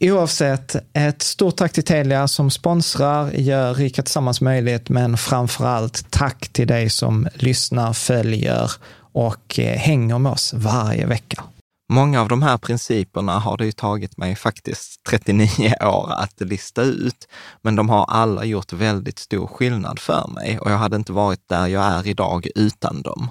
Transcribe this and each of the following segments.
Oavsett, ett stort tack till Telia som sponsrar, gör Rika Tillsammans möjligt, men framför allt tack till dig som lyssnar, följer och eh, hänger med oss varje vecka. Många av de här principerna har det ju tagit mig faktiskt 39 år att lista ut, men de har alla gjort väldigt stor skillnad för mig och jag hade inte varit där jag är idag utan dem.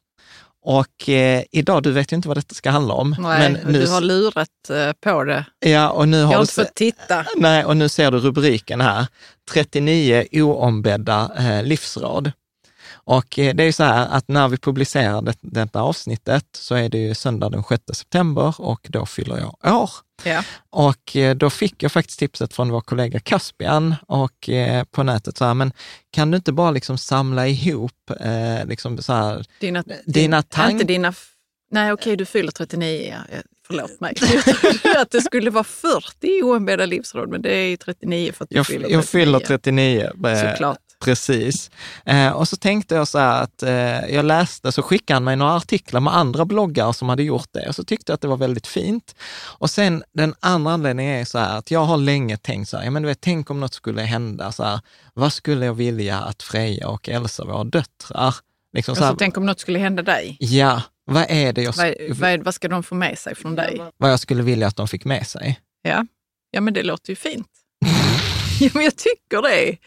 och eh, idag, du vet ju inte vad detta ska handla om. Nej, men nu, du har lurat eh, på det. Ja, och nu har jag har inte fått titta. Nej, och nu ser du rubriken här. 39 oombedda eh, livsråd. Och eh, det är så här att när vi publicerar det, detta avsnittet så är det ju söndag den 6 september och då fyller jag år. Ja. Och eh, då fick jag faktiskt tipset från vår kollega Caspian och eh, på nätet så här, men kan du inte bara liksom samla ihop eh, liksom så här, Dina, dina tankar? Dina... Nej, okej, du fyller 39. Ja. Förlåt mig. Jag trodde att det skulle vara 40 oombedda livsråd, men det är ju 39 för att du Jag, fyller 39. 39. jag fyller 39. eh, Såklart. Precis. Eh, och så tänkte jag så här att eh, jag läste, så skickade han mig några artiklar med andra bloggare som hade gjort det och så tyckte jag att det var väldigt fint. Och sen den andra anledningen är så här att jag har länge tänkt så här, ja men du vet, tänk om något skulle hända, så här, vad skulle jag vilja att Freja och Elsa, våra döttrar, liksom så här, Alltså, tänk om något skulle hända dig. ja, vad är det jag, Vad, vad, vad ska de få med sig från dig? vad jag skulle vilja att de fick med sig? Ja, ja men det låter ju fint. Ja, men jag tycker det.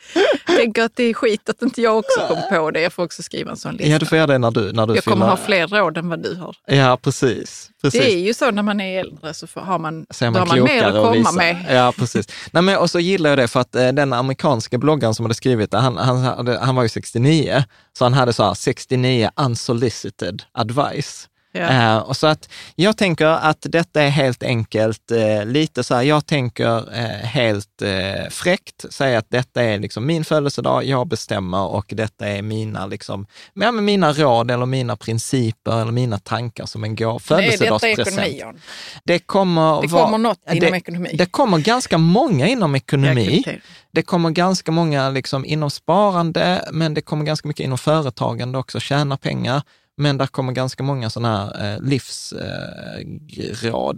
Tänker att det är skit att inte jag också kom på det. Jag får också skriva en sån lista. Ja, du får göra det när du, när du jag kommer fyller- ha fler råd än vad du har. Ja, precis. precis. Det är ju så när man är äldre så har man, så är då man har man mer att komma med. Ja, precis. Nej, men, och så gillar jag det för att eh, den amerikanska bloggaren som hade skrivit det, han, han, han var ju 69, så han hade så här 69 unsolicited advice. Ja. Eh, och så att jag tänker att detta är helt enkelt eh, lite så här, jag tänker eh, helt eh, fräckt säga att detta är liksom min födelsedag, jag bestämmer och detta är mina, liksom, ja, men mina råd eller mina principer eller mina tankar som en går Nej, detta är födelsedagspresent. Jan. Det kommer, Det kommer något inom det, ekonomi. Det kommer ganska många inom ekonomi. Det kommer ganska många liksom inom sparande, men det kommer ganska mycket inom företagande också, tjäna pengar. Men där kommer ganska många sådana här eh, livsråd,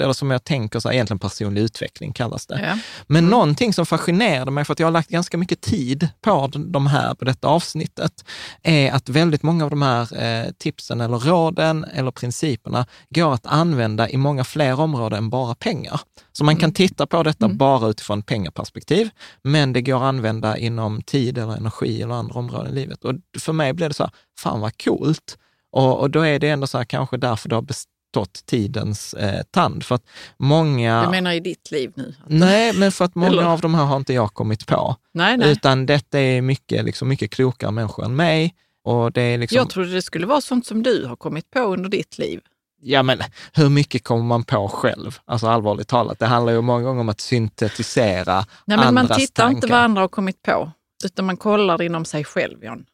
eller som jag tänker så här, egentligen personlig utveckling kallas det. Ja. Men någonting som fascinerade mig, för att jag har lagt ganska mycket tid på de här, på detta avsnittet, är att väldigt många av de här eh, tipsen eller råden eller principerna går att använda i många fler områden än bara pengar. Så man kan titta på detta bara utifrån pengaperspektiv, men det går att använda inom tid eller energi eller andra områden i livet. Och för mig blev det så här, fan vad coolt. Och, och då är det ändå så här, kanske därför det har bestått tidens eh, tand. För att många... Du menar i ditt liv nu? Nej, men för att många Eller? av de här har inte jag kommit på. Nej, nej. Utan detta är mycket, liksom, mycket klokare människor än mig. Och det är liksom, Jag trodde det skulle vara sånt som du har kommit på under ditt liv. ja, men hur mycket kommer man på själv? Alltså allvarligt talat, det handlar ju många gånger om att syntetisera Nej, men man tittar tankar. inte vad andra har kommit på, utan man kollar inom sig själv, Jan.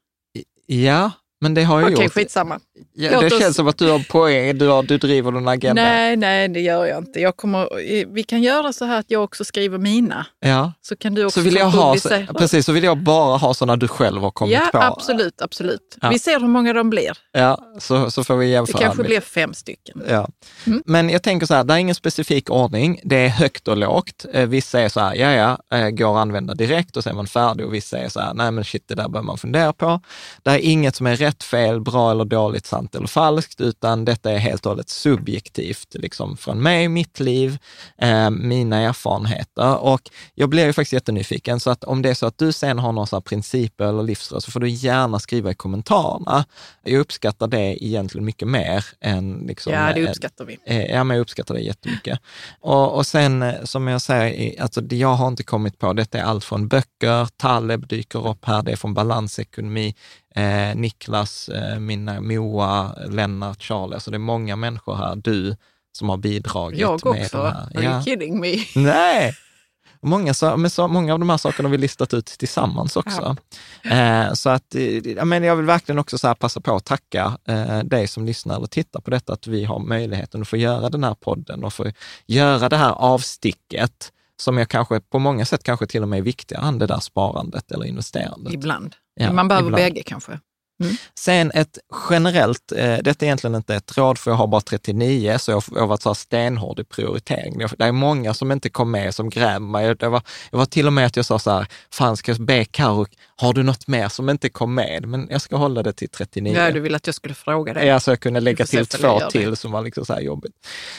Ja, men det har jag Okej, gjort. skitsamma. Ja, Låt det oss- känns som att du har poäng, du, har, du driver en agenda. Nej, nej, det gör jag inte. Jag kommer, eh, vi kan göra så här att jag också skriver mina, Ja. så kan du också Så vill jag ha, publicera. precis, så vill jag bara ha sådana du själv har kommit Ja, på. absolut, absolut. Ja. Vi ser hur många de blir. Ja, så, så får vi Det jämföra. kanske med- blir fem stycken. Ja. Mm. Men jag tänker så här, det är ingen specifik ordning. Det är högt och lågt. Eh, Vissa är så här, ja ja, eh, går att använda direkt och så är man färdig. Och vissa är så här, nej men shit, det där bör man fundera på. Det är inget som är rätt, fel, bra eller dåligt, sant eller falskt, utan detta är helt och hållet subjektivt, liksom från mig, mitt liv, eh, mina erfarenheter. Och jag blir ju faktiskt jättenyfiken, så att om det är så att du sen har några principer eller livsråd, så får du gärna skriva i kommentarerna. Jag uppskattar det egentligen mycket mer än liksom, Ja, det eh, uppskattar vi. Eh, Ja, men jag uppskattar det jättemycket. Och, och sen, eh, som jag säger, alltså, det jag har inte kommit på, detta är allt från böcker, Taleb dyker upp här, det är från balansekonomi, eh, Niklas, eh, mina Moa, Lennart, Charlie, alltså det är många människor här, du, som har bidragit Jag med också. de Are you kidding me? Nej! Många, så, men så, många av de här sakerna har vi listat ut tillsammans också. Eh, så att, eh, ja, men jag vill verkligen också så passa på att tacka eh, dig som lyssnar eller tittar på detta, att vi har möjligheten att få göra den här podden och få göra det här avsticket som jag kanske på många sätt kanske till och med är viktigare än det där sparandet eller investerandet. Ibland. Ja, Man behöver ibland. bägge kanske. Sen ett generellt, eh, detta är egentligen inte ett råd för jag har bara 39, så jag, jag har varit så här stenhård i prioritering. Jag- Det är många som inte kom med, som gräver mig. Det var, jag var till och med att jag sa så här, fan ska jag be Karo, har du något mer som inte kom med? Men jag ska hålla det till 39. Ja, du vill att jag skulle fråga dig. Ja, så jag kunde lägga till två jag till som var liksom så här jobbigt.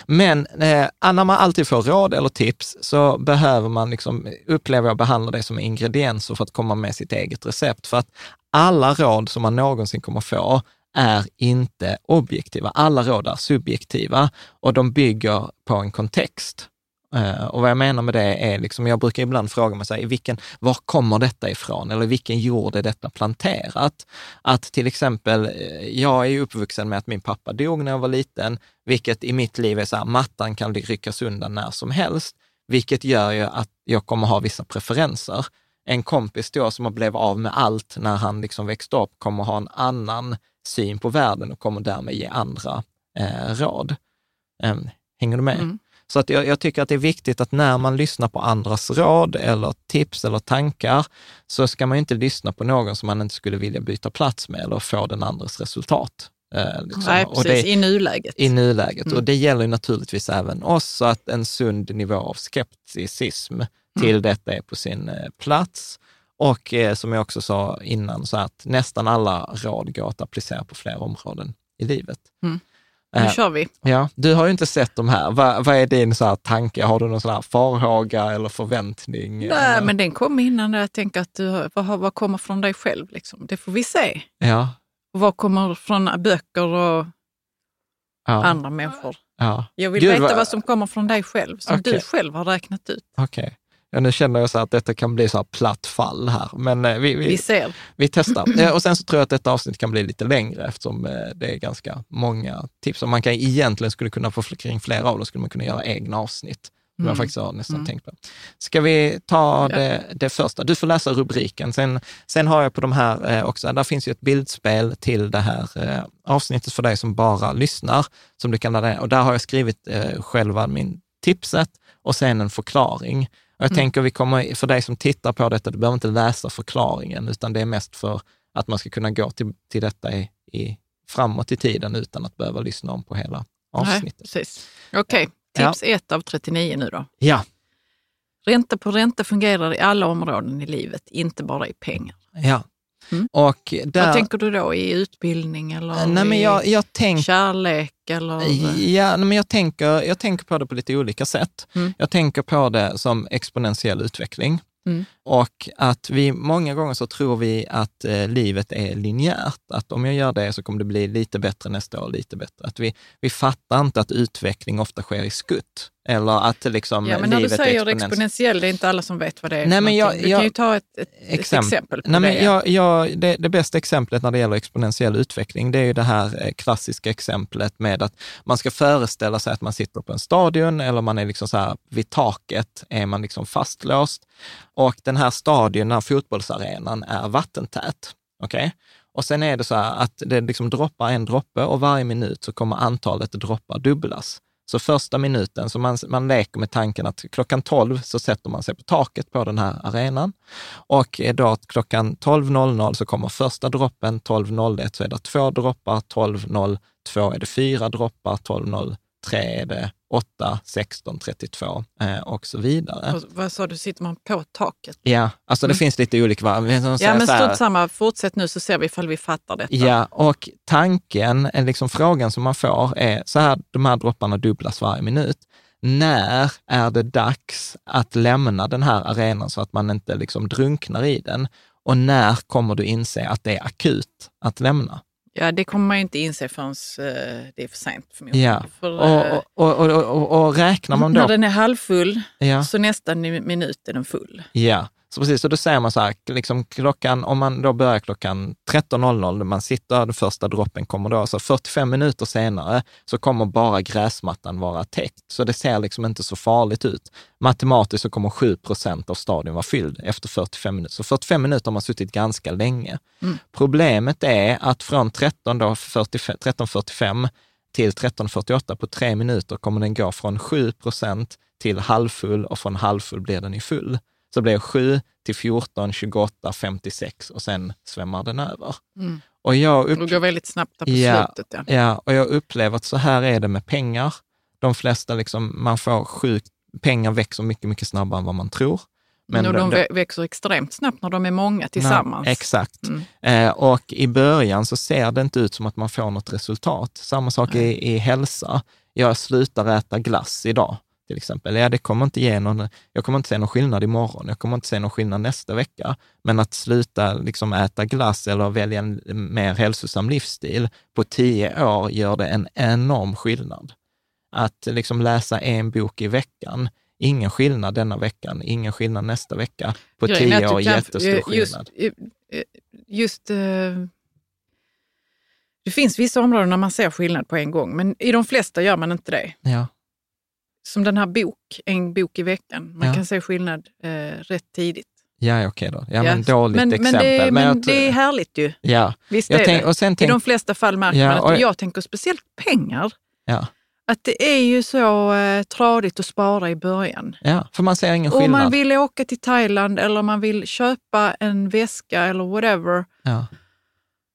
Men eh, när man alltid får råd eller tips så behöver man liksom, upplever jag, behandla det som ingredienser för att komma med sitt eget recept. För att alla råd som man någonsin kommer få är inte objektiva. Alla råd är subjektiva och de bygger på en kontext. Eh, och vad jag menar med det är, liksom, jag brukar ibland fråga mig, så här, i vilken, var kommer detta ifrån? Eller i vilken jord är detta planterat? Att till exempel, eh, jag är ju uppvuxen med att min pappa dog när jag var liten, vilket i mitt liv är så här, mattan kan ryckas undan när som helst, vilket gör ju att jag kommer ha vissa preferenser. En kompis då som har blivit av med allt när han liksom växte upp kommer ha en annan syn på världen och kommer därmed ge andra eh, råd. Eh, hänger du med? Mm. Så att jag, jag tycker att det är viktigt att när man lyssnar på andras råd eller tips eller tankar, så ska man inte lyssna på någon som man inte skulle vilja byta plats med eller få den andres resultat. Eh, liksom. Nej, Och precis. det, I nuläget. I nuläget. Mm. Och det gäller naturligtvis även oss, så att en sund nivå av skepticism till Mm. detta är på sin eh, plats. Och eh, som jag också sa innan, så att nästan alla råd går att applicera på fler områden i livet. Mm. Eh, Nu kör vi. Ja, du har ju inte sett de här. Vad, är din så här tanke? Har du någon sån här farhåga eller förväntning? Nej, eller? men den kom innan jag tänker att du, vad, vad kommer från dig själv? Liksom. Det får vi se. Ja, vad kommer från böcker och ja, andra människor? ja. Jag vill Gud, veta vad- vad... som kommer från dig själv, som Okej. du själv har räknat ut. Okej. Ja, nu känner jag så att detta kan bli så här platt fall här, men eh, vi, vi, Vi ser. vi testar. Och sen så tror jag att detta avsnitt kan bli lite längre eftersom eh, det är ganska många tips. Och man kan egentligen skulle kunna få kring flera av dem, skulle man kunna göra egna avsnitt. Som jag faktiskt har nästan tänkt på. Ska vi ta det, det första? Du får läsa rubriken. Sen, sen har jag på de här eh, också, där finns ju ett bildspel till det här eh, avsnittet för dig som bara lyssnar, som du kan ladda. Och där har jag skrivit eh, själva min tipset och sen en förklaring. Och jag tänker vi kommer, för dig som tittar på detta, du behöver inte läsa förklaringen, utan det är mest för att man ska kunna gå till, till detta i, i, framåt i tiden utan att behöva lyssna om på hela avsnittet. Okej, tips 1 av 39 nu då. Ja, Ränta på ränta fungerar i alla områden i livet, inte bara i pengar. ja. Mm. Och där, Vad tänker du då? I utbildning eller nej, men jag, jag tänker kärlek? Eller... Ja, nej, men jag tänker, jag tänker på det på lite olika sätt. Mm. Jag tänker på det som exponentiell utveckling. Mm. Och att vi många gånger så tror vi att eh, livet är linjärt. Att om jag gör det så kommer det bli lite bättre nästa år, lite bättre. Att vi, vi fattar inte att utveckling ofta sker i skutt. Eller att liksom Ja, men när du säger exponentiellt. exponentiell, det är inte alla som vet vad det är. Nej, men jag- någonting. du jag- kan ju ta ett, ett, ett Exempel. exempel på Nej, men det. jag, jag, det, det bästa exemplet när det gäller exponentiell utveckling, det är ju det här eh, klassiska exemplet med att man ska föreställa sig att man sitter på en stadion eller man är liksom så här vid taket, är man liksom fastlåst. Och den här stadion, den här fotbollsarenan, är vattentät. Okej? Och sen är det så här att det liksom droppar en droppe och varje minut så kommer antalet droppar dubblas. Så första minuten, så man, man leker med tanken att klockan 12 så sätter man sig på taket på den här arenan. Och då klockan 12.00 så kommer första droppen, 12.01 så är det två droppar, 12.02 är det fyra droppar, 12.03 är det 8, 16, 32 eh, och så vidare. Och vad sa du, sitter man på taket? Ja, alltså det Mm. finns lite olika. Ja, men strunt samma. Fortsätt nu så ser vi ifall vi fattar detta. Ja, och tanken, eh, liksom frågan som man får är så här, de här dropparna dubblas varje minut. När är det dags att lämna den här arenan så att man inte liksom drunknar i den? Och när kommer du inse att det är akut att lämna? Ja, det kommer man ju inte inse förrän eh, det är för sent förmodligen. Ja, För, och, eh, och, och, och, och, räknar man när då... den är halvfull Ja. så nästa minut är den full. Ja, så precis. Så då säger man så här, liksom klockan, om man då börjar klockan 13.00, man sitter, den första droppen kommer då, så 45 minuter senare så kommer bara gräsmattan vara täckt. Så det ser liksom inte så farligt ut. Matematiskt så kommer 7 procent av stadion vara fylld efter 45 minuter. Så 45 minuter har man suttit ganska länge. Problemet är att från 13 då 45 13.45 till 13.48 på tre minuter kommer den gå från 7 procent till halvfull och från halvfull blir den i full. Så blir det 7 till 14, 28, 56 och sen svämmar den över. Och jag Det upp, går väldigt snabbt på Ja, slutet. Ja. ja, och jag upplever att så här är det med pengar. De flesta, liksom, man får sjukt, pengar växer mycket, mycket snabbare än vad man tror. Men och de de- vä- växer extremt snabbt när de är många tillsammans. Nej, exakt. Mm. Eh, och i början så ser det inte ut som att man får något resultat. Samma sak i, i hälsa. Jag slutar äta glass idag, till exempel. Ja, det kommer inte ge någon, jag kommer inte se någon skillnad imorgon, jag kommer inte se någon skillnad nästa vecka. Men att sluta liksom äta glass eller välja en mer hälsosam livsstil på tio år gör det en enorm skillnad. Att liksom läsa en bok i veckan, ingen skillnad denna veckan, ingen skillnad nästa vecka. På Grejen tio år kan- jättestor just, skillnad. Just, eh, det finns vissa områden där man ser skillnad på en gång, men i de flesta gör man inte det. Ja. Som den här bok, en bok i veckan. Man Ja. kan se skillnad eh, rätt tidigt. Ja, okej då. Ja, men Ja, dåligt men, exempel. Men det, men jag- det är härligt ju. ja. Visst Jag är tänk, det. och sen I tänk, de flesta fall märker Ja, man att, och- jag tänker speciellt pengar, ja, att det är ju så eh, tradigt att spara i början. ja, för man ser ingen Om skillnad. man vill åka till Thailand eller man vill köpa en väska eller whatever. ja,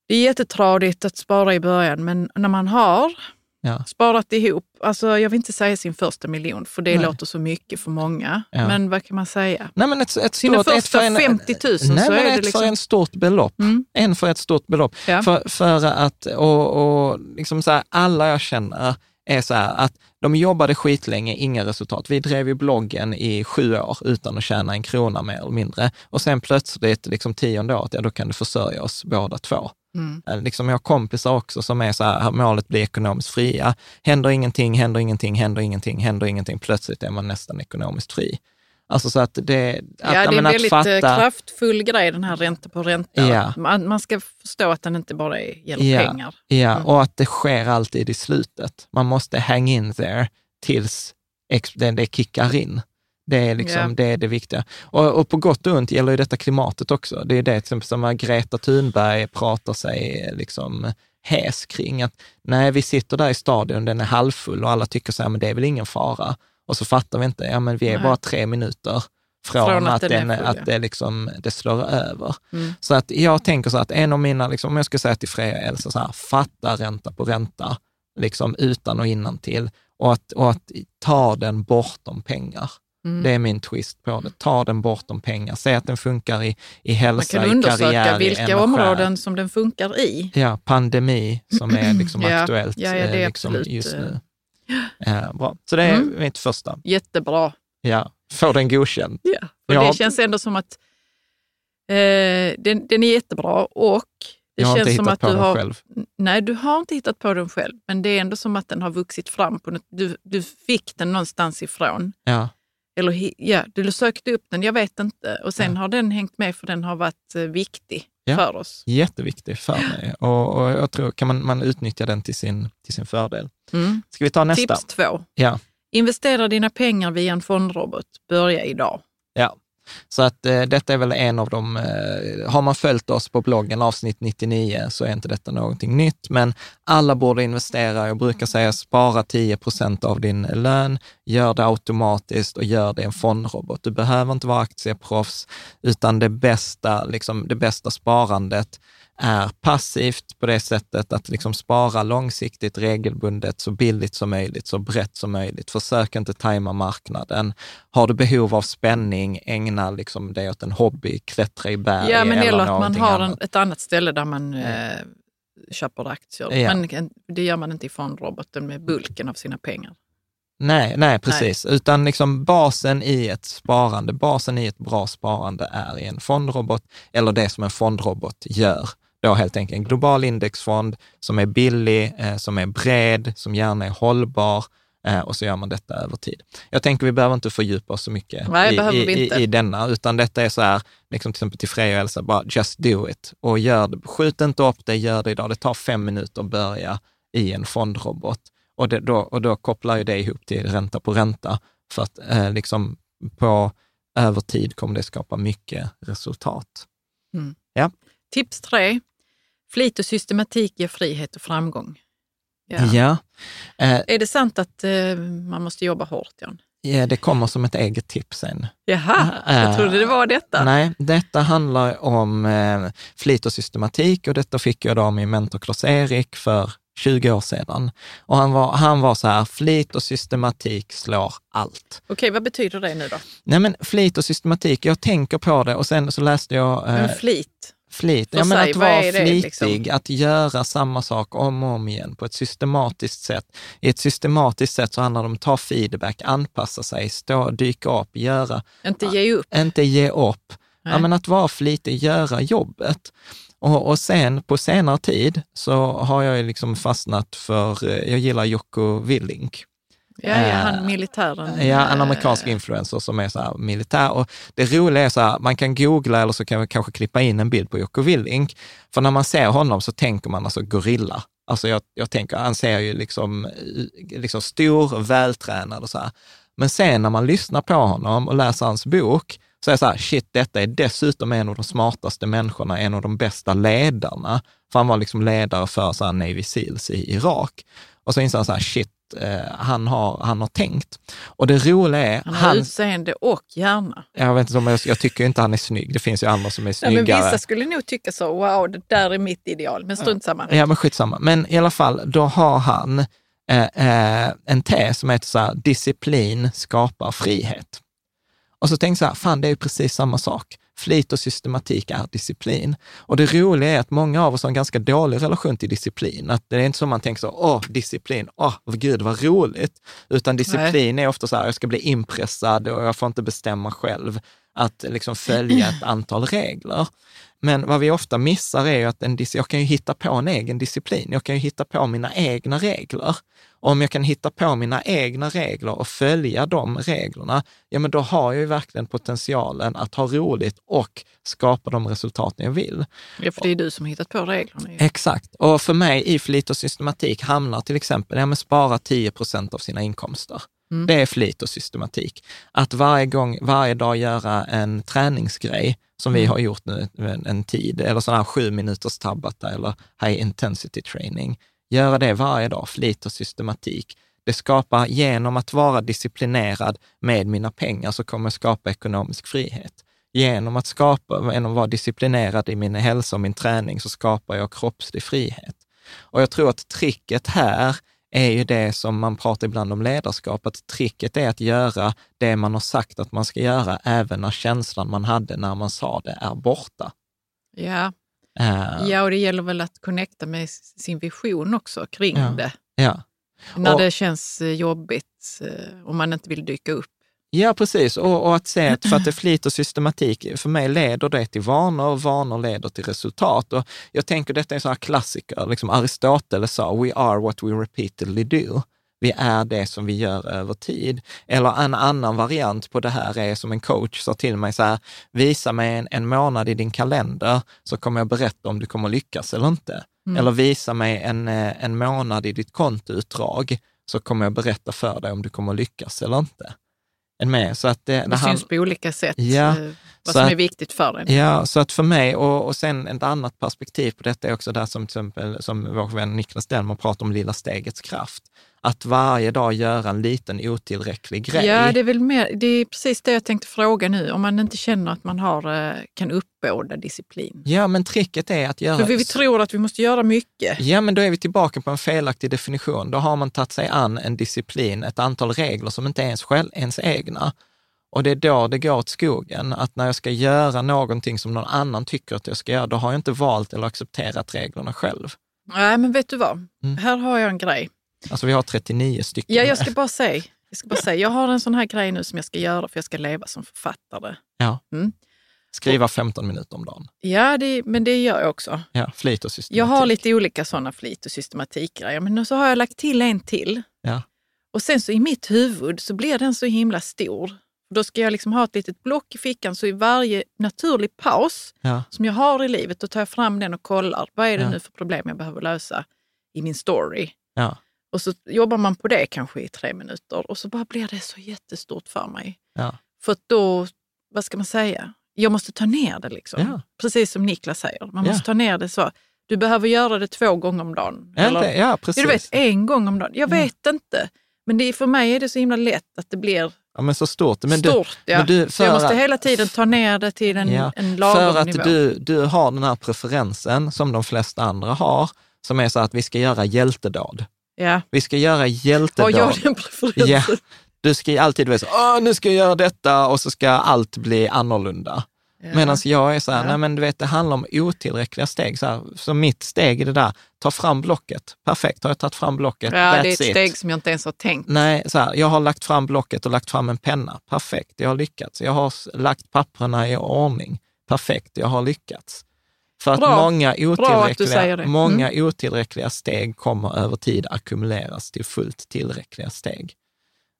Det är jättetradigt att spara i början, men när man har ja, sparat ihop, alltså jag vill inte säga sin första miljon, för det Nej. låter så mycket för många. Ja. Men vad kan man säga? Nej, men ett, ett Sina stort, första för en, 50 000 Nej, så men är det ett liksom... för en stort belopp. Mm. En för ett stort belopp. Ja. För, för att, och, och liksom så här, alla jag känner är så här att de jobbade skitlänge, inga resultat. Vi drev ju bloggen i sju år utan att tjäna en krona mer eller mindre. Och sen plötsligt, liksom tionde året, ja då kan du försörja oss båda två. Mm. Eh, Liksom jag har kompisar också som är så här, målet blir ekonomiskt fria. Händer ingenting, händer ingenting, händer ingenting, händer ingenting. Plötsligt är man nästan ekonomiskt fri. Alltså så att det... Att, ja, det är en väldigt eh, fatta, kraftfull grej den här ränta på ränta. Ja. Man, man ska förstå att den inte bara är, gäller Ja. pengar. Ja, Mm. och att det sker alltid i slutet. Man måste hang in there tills det, det kickar in. Det är, liksom, Ja. det, är det viktiga. Och, och på gott och ont gäller ju detta klimatet också. Det är det till som Greta Thunberg pratar sig liksom hes kring. Att nej, vi sitter där i stadion, den är halvfull och alla tycker så här, men det är väl ingen fara. Och så fattar vi inte, ja men vi är Nej. bara tre minuter från, Från att att, den att det, liksom, det slår över. Mm. Så att jag tänker så att en av mina, liksom, om jag ska säga till Freja och Elsa, så här, fatta ränta på ränta, liksom utan och innan till och att, och att ta den bortom pengar. Mm. Det är min twist på det. Ta den bortom pengar. Säg att den funkar i, i Man hälsa, kan i undersöka karriär, i vilka energi. områden som den funkar i. Ja, pandemi som är liksom Ja, aktuellt ja, ja, det är eh, liksom absolut, just eh, nu. Ja, bra. Så det är Mm. mitt första. Jättebra. Ja, få den godkänd. Ja. Och Ja. Det känns ändå som att eh, den, den är jättebra och det Jag har känns inte som hittat att på du den har... själv. Nej, du har inte hittat på den själv, men det är ändå som att den har vuxit fram. På något, du, du fick den någonstans ifrån. Ja, Eller ja, du sökte upp den, jag vet inte. Och sen Ja. har den hängt med för den har varit eh, viktig Ja. för oss. jätteviktig för mig och, och jag tror kan man, man utnyttja den till sin, till sin fördel. Mm. Ska vi ta nästa? Tips två. Ja. Investera dina pengar via en fondrobot. Börja idag. Ja, så att eh, detta är väl en av de, eh, har man följt oss på bloggen avsnitt 99 så är inte detta någonting nytt, men alla borde investera. Jag brukar säga spara 10 procent av din lön, gör det automatiskt och gör det i en fondrobot. Du behöver inte vara aktieproffs, utan det bästa, liksom, det bästa sparandet är passivt på det sättet att liksom spara långsiktigt, regelbundet, så billigt som möjligt, så brett som möjligt. Försök inte tajma marknaden. Har du behov av spänning, ägna liksom det åt en hobby, klättra i berg Ja, men eller att man har en, ett annat ställe där man eh, köper aktier. Ja. Men det gör man inte i fondroboten med bulken av sina pengar. Nej, nej, precis. Utan liksom basen i ett sparande, basen i ett bra sparande är i en fondrobot eller det som en fondrobot gör. Då helt enkelt en global indexfond som är billig, eh, som är bred, som gärna är hållbar eh, och så gör man detta över tid. Jag tänker vi behöver inte fördjupa oss så mycket Nej, i, i, i, i denna, utan detta är så här, liksom till exempel till Freja och Elsa, bara just do it och gör det. Skjut inte upp det, gör det idag. Det tar fem minuter att börja i en fondrobot. Och, det, då, och då kopplar ju det ihop till ränta på ränta, för att eh, liksom på över tid kommer det skapa mycket resultat. Tips tre. Flit och systematik ger frihet och framgång. Ja. Ja. Eh, Är det sant att eh, man måste jobba hårt, Jan? ja, det kommer som ett eget tips sen. Jaha, Äh, jag trodde det var detta. Nej, detta handlar om eh, flit och systematik och detta fick jag då av min mentor Klas-Erik för 20 år sedan. Och han var, han var så här, flit och systematik slår allt. Okej, vad betyder det nu då? Nej men flit och systematik, jag tänker på det och sen så läste jag eh, Men flit. Flit, ja, men att vara det, flitig, liksom? att göra samma sak om och om igen på ett systematiskt sätt. I ett systematiskt sätt så handlar det om att ta feedback, anpassa sig, stå, dyka upp, göra, Inte ge upp. inte ge upp. Ja, men att vara flitig, göra jobbet. Och, och sen på senare tid så har jag liksom fastnat för, eh, jag gillar Jocko Willink. Ja, ja, han militären. Ja, en amerikansk eh, influencer som är så här militär. Och det roliga är så här, man kan googla eller så kan vi kanske klippa in en bild på Jocko Willink. För när man ser honom så tänker man alltså gorilla. Alltså jag, jag tänker, han ser ju liksom, eh, liksom stor, vältränad och så här. Men sen när man lyssnar på honom och läser hans bok, så är det så här, shit, detta är dessutom en av de smartaste människorna, en av de bästa ledarna. För han var liksom ledare för så här Navy Seals i Irak. Och så inser han så här, shit, eh, han, har, han har tänkt. Och det roliga är, Han har han, utseende och hjärna. jag, vet inte jag, jag tycker inte han är snygg. Det finns ju andra som är Ja, snyggare. men vissa skulle nog tycka så, wow, det där är mitt ideal. Men strunt samma. Ja, men skitsamma. Men i alla fall, då har han eh, eh, en tes som heter så här, disciplin skapar frihet. Och så tänkte jag så här, fan det är ju precis samma sak. Flit och systematik är disciplin. Och det roliga är att många av oss har en ganska dålig relation till disciplin. Att det är inte så man tänker så, åh, disciplin, åh, gud vad roligt. Utan disciplin är ofta så här, jag ska bli impressad och jag får inte bestämma själv. Att liksom följa ett antal regler. Men vad vi ofta missar är ju att en, jag kan ju hitta på en egen disciplin. Jag kan ju hitta på mina egna regler. Och om jag kan hitta på mina egna regler och följa de reglerna, ja men då har jag ju verkligen potentialen att ha roligt och skapa de resultaten jag vill. Ja, för det är du som har hittat på reglerna. Ju. Exakt. Och för mig i flit och systematik hamnar till exempel, ja men spara 10 procent av sina inkomster. Mm. Det är flit och systematik. Att varje gång, varje dag göra en träningsgrej, som vi mm. har gjort nu en, en tid, eller sådana här sju minuters tabata eller high intensity training. Göra det varje dag, flit och systematik. Det skapar, genom att vara disciplinerad med mina pengar, så kommer jag skapa ekonomisk frihet. Genom att skapa, genom att vara disciplinerad i min hälsa och min träning, så skapar jag kroppslig frihet. Och jag tror att tricket här är ju det som man pratar ibland om ledarskap, att tricket är att göra det man har sagt att man ska göra, även när känslan man hade när man sa det är borta. Ja, uh, ja och det gäller väl att connecta med sin vision också kring ja, det. Ja. När och, det känns eh, jobbigt, eh, om man inte vill dyka upp. Ja, precis. Och, och, att se att för att det är flit och systematik, för mig leder det till vanor och vanor leder till resultat. Och jag tänker detta är en sån här klassiker, liksom Aristoteles sa, we are what we repeatedly do. Vi är det som vi gör över tid. Eller en annan variant på det här är som en coach sa till mig så här, visa mig en, en månad i din kalender så kommer jag berätta om du kommer lyckas eller inte. Mm. Eller visa mig en, eh, en månad i ditt kontoutdrag så kommer jag berätta för dig om du kommer lyckas eller inte än med. Så att det, det syns han, på olika sätt ja, eh, vad som att, är viktigt för dig. Ja, så att för mig, och, och sen ett annat perspektiv på detta är också det som till exempel som vår vän Niklas Delmer pratar om lilla stegets kraft att varje dag göra en liten otillräcklig grej. Ja, det är väl mer, det är precis det jag tänkte fråga nu. Om man inte känner att man har, eh, kan uppbåda disciplin. Ja, men tricket är att göra... För vi tror att vi måste göra mycket. Ja, men då är vi tillbaka på en felaktig definition. Då har man tagit sig an en disciplin, ett antal regler som inte är ens, själv, ens egna. Och det är då det går åt skogen, att när jag ska göra någonting som någon annan tycker att jag ska göra, då har jag inte valt eller accepterat reglerna själv. Nej, men vet du vad? Mm. Här har jag en grej. Alltså vi har 39 stycken. Ja, jag ska bara säga, jag ska bara säga, jag har en sån här grej nu som jag ska göra för jag ska leva som författare. Ja. Mm. Skriva 15 minuter om dagen. Ja, det, men det gör jag också. Ja, flit och systematik. Jag har lite olika sådana flit och systematikgrejer, men så har jag lagt till en till. Ja. Och sen så i mitt huvud så blir den så himla stor. Då ska jag liksom ha ett litet block i fickan, så i varje naturlig paus ja. som jag har i livet, då tar jag fram den och kollar. Vad är det ja. nu för problem jag behöver lösa i min story? Ja. Och så jobbar man på det kanske i tre minuter och så bara blir det så jättestort för mig. Ja. För då, vad ska man säga, jag måste ta ner det liksom. Ja. Precis som Niklas säger, man måste ja. ta ner det så. Du behöver göra det två gånger om dagen. Eller, ja, precis. Du vet, en gång om dagen. Jag vet inte. Men det, för mig är det så himla lätt att det blir Ja, men så stort. Men stort, du, ja. Men du, så jag måste hela tiden ta ner det till en, ja, en lagom För att nivå. Du, du har den här preferensen som de flesta andra har, som är så att vi ska göra hjältedåd. Ja. Vi ska göra hjältedåd. Har jag den preferensen? Ja. Du ska alltid vara så, Åh, nu ska jag göra detta och så ska allt bli annorlunda. Ja. Medan jag är så här, ja. nej men du vet, det handlar om otillräckliga steg. Så, här, så mitt steg i det där, ta fram blocket. Perfekt, har jag tagit fram blocket? Ja, That's det är ett it. steg som jag inte ens har tänkt. Nej, så här, jag har lagt fram blocket och lagt fram en penna. Perfekt, jag har lyckats. Jag har lagt papperna i ordning. Perfekt, jag har lyckats. För att Bra. många, otillräckliga, mm. många otillräckliga steg kommer över tid ackumuleras till fullt tillräckliga steg.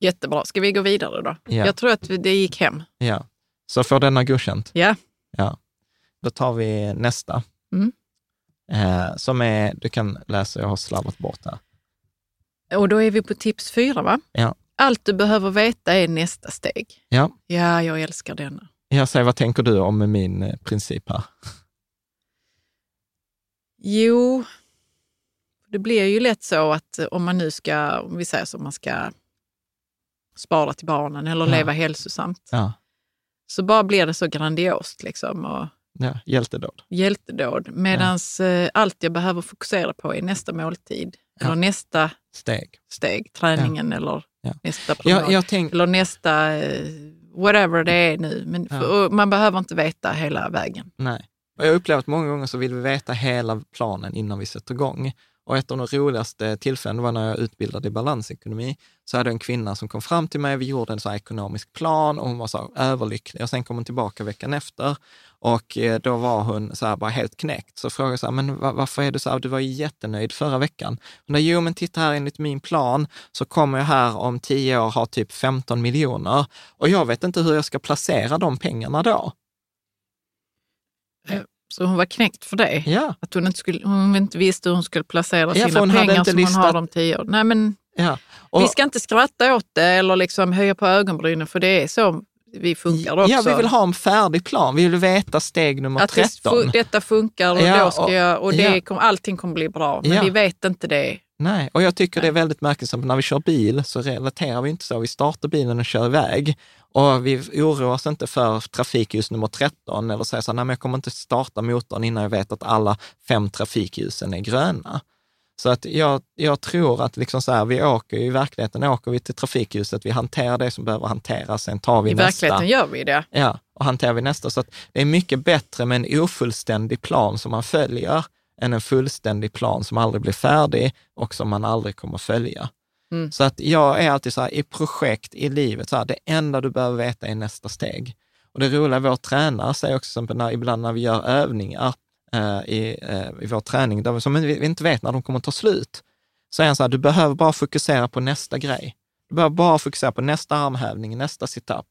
Jättebra. Ska vi gå vidare då? Ja. Jag tror att det gick hem. Ja. Så får denna godkänt? Ja. ja. Då tar vi nästa. Mm. Eh, som är, du kan läsa, jag har slarvat bort här. Och då är vi på tips fyra, va? Ja. Allt du behöver veta är nästa steg. Ja. Ja, jag älskar denna. Jag säger, vad tänker du om min eh, princip här? Jo, det blir ju lätt så att om man nu ska, om vi säger så, man ska spara till barnen eller ja. leva hälsosamt, ja. så bara blir det så grandiost. Liksom, och ja, hjältedåd. Hjältedåd. Medan ja. allt jag behöver fokusera på är nästa måltid, eller nästa steg, steg träningen eller nästa promenad, tänk... eller nästa eh, whatever det är nu. Men för, man behöver inte veta hela vägen. Nej. Och jag upplever att många gånger så vill vi veta hela planen innan vi sätter igång. Och ett av de roligaste tillfällena var när jag utbildade i balansekonomi. Så hade jag en kvinna som kom fram till mig, vi gjorde en så ekonomisk plan och hon var så överlycklig. Och sen kom hon tillbaka veckan efter och eh, då var hon så här bara helt knäckt. Så frågade jag så här, men varför är du så här, du var ju jättenöjd förra veckan. Hon sa, jo men titta här enligt min plan så kommer jag här om tio år ha typ 15 miljoner och jag vet inte hur jag ska placera de pengarna då. Eh, så hon var knäckt för det? Ja. Att hon inte, skulle, hon inte visste hur hon skulle placera ja, sina pengar som listat... hon har om tio år? Nej, men ja. Och... Vi ska inte skratta åt det eller liksom höja på ögonbrynen, för det är så vi funkar också. Ja, vi vill ha en färdig plan. Vi vill veta steg nummer att 13. Att detta funkar och, ja, då ska jag, och det ja. kom, allting kommer bli bra. Men vi vet inte det. Nej, och jag tycker Nej. det är väldigt märkligt, när vi kör bil så relaterar vi inte så. Vi startar bilen och kör iväg och vi oroar oss inte för trafikljus nummer 13 eller säger så här, nej men jag kommer inte starta motorn innan jag vet att alla fem trafikljusen är gröna. Så att jag, jag tror att liksom så här, vi åker i verkligheten åker vi till trafikljuset, vi hanterar det som behöver hanteras, sen tar vi I nästa. I verkligheten gör vi det. Ja, och hanterar vi nästa. Så att det är mycket bättre med en ofullständig plan som man följer, än en fullständig plan som aldrig blir färdig och som man aldrig kommer följa. Mm. Så att jag är alltid så här, i projekt i livet, så här, det enda du behöver veta är nästa steg. Och det roliga, vår tränare säger också, när, ibland när vi gör övningar, eh, i, eh, i vår träning, där vi, som vi inte vet när de kommer ta slut, så är han så här, du behöver bara fokusera på nästa grej. Du behöver bara fokusera på nästa armhävning, nästa situp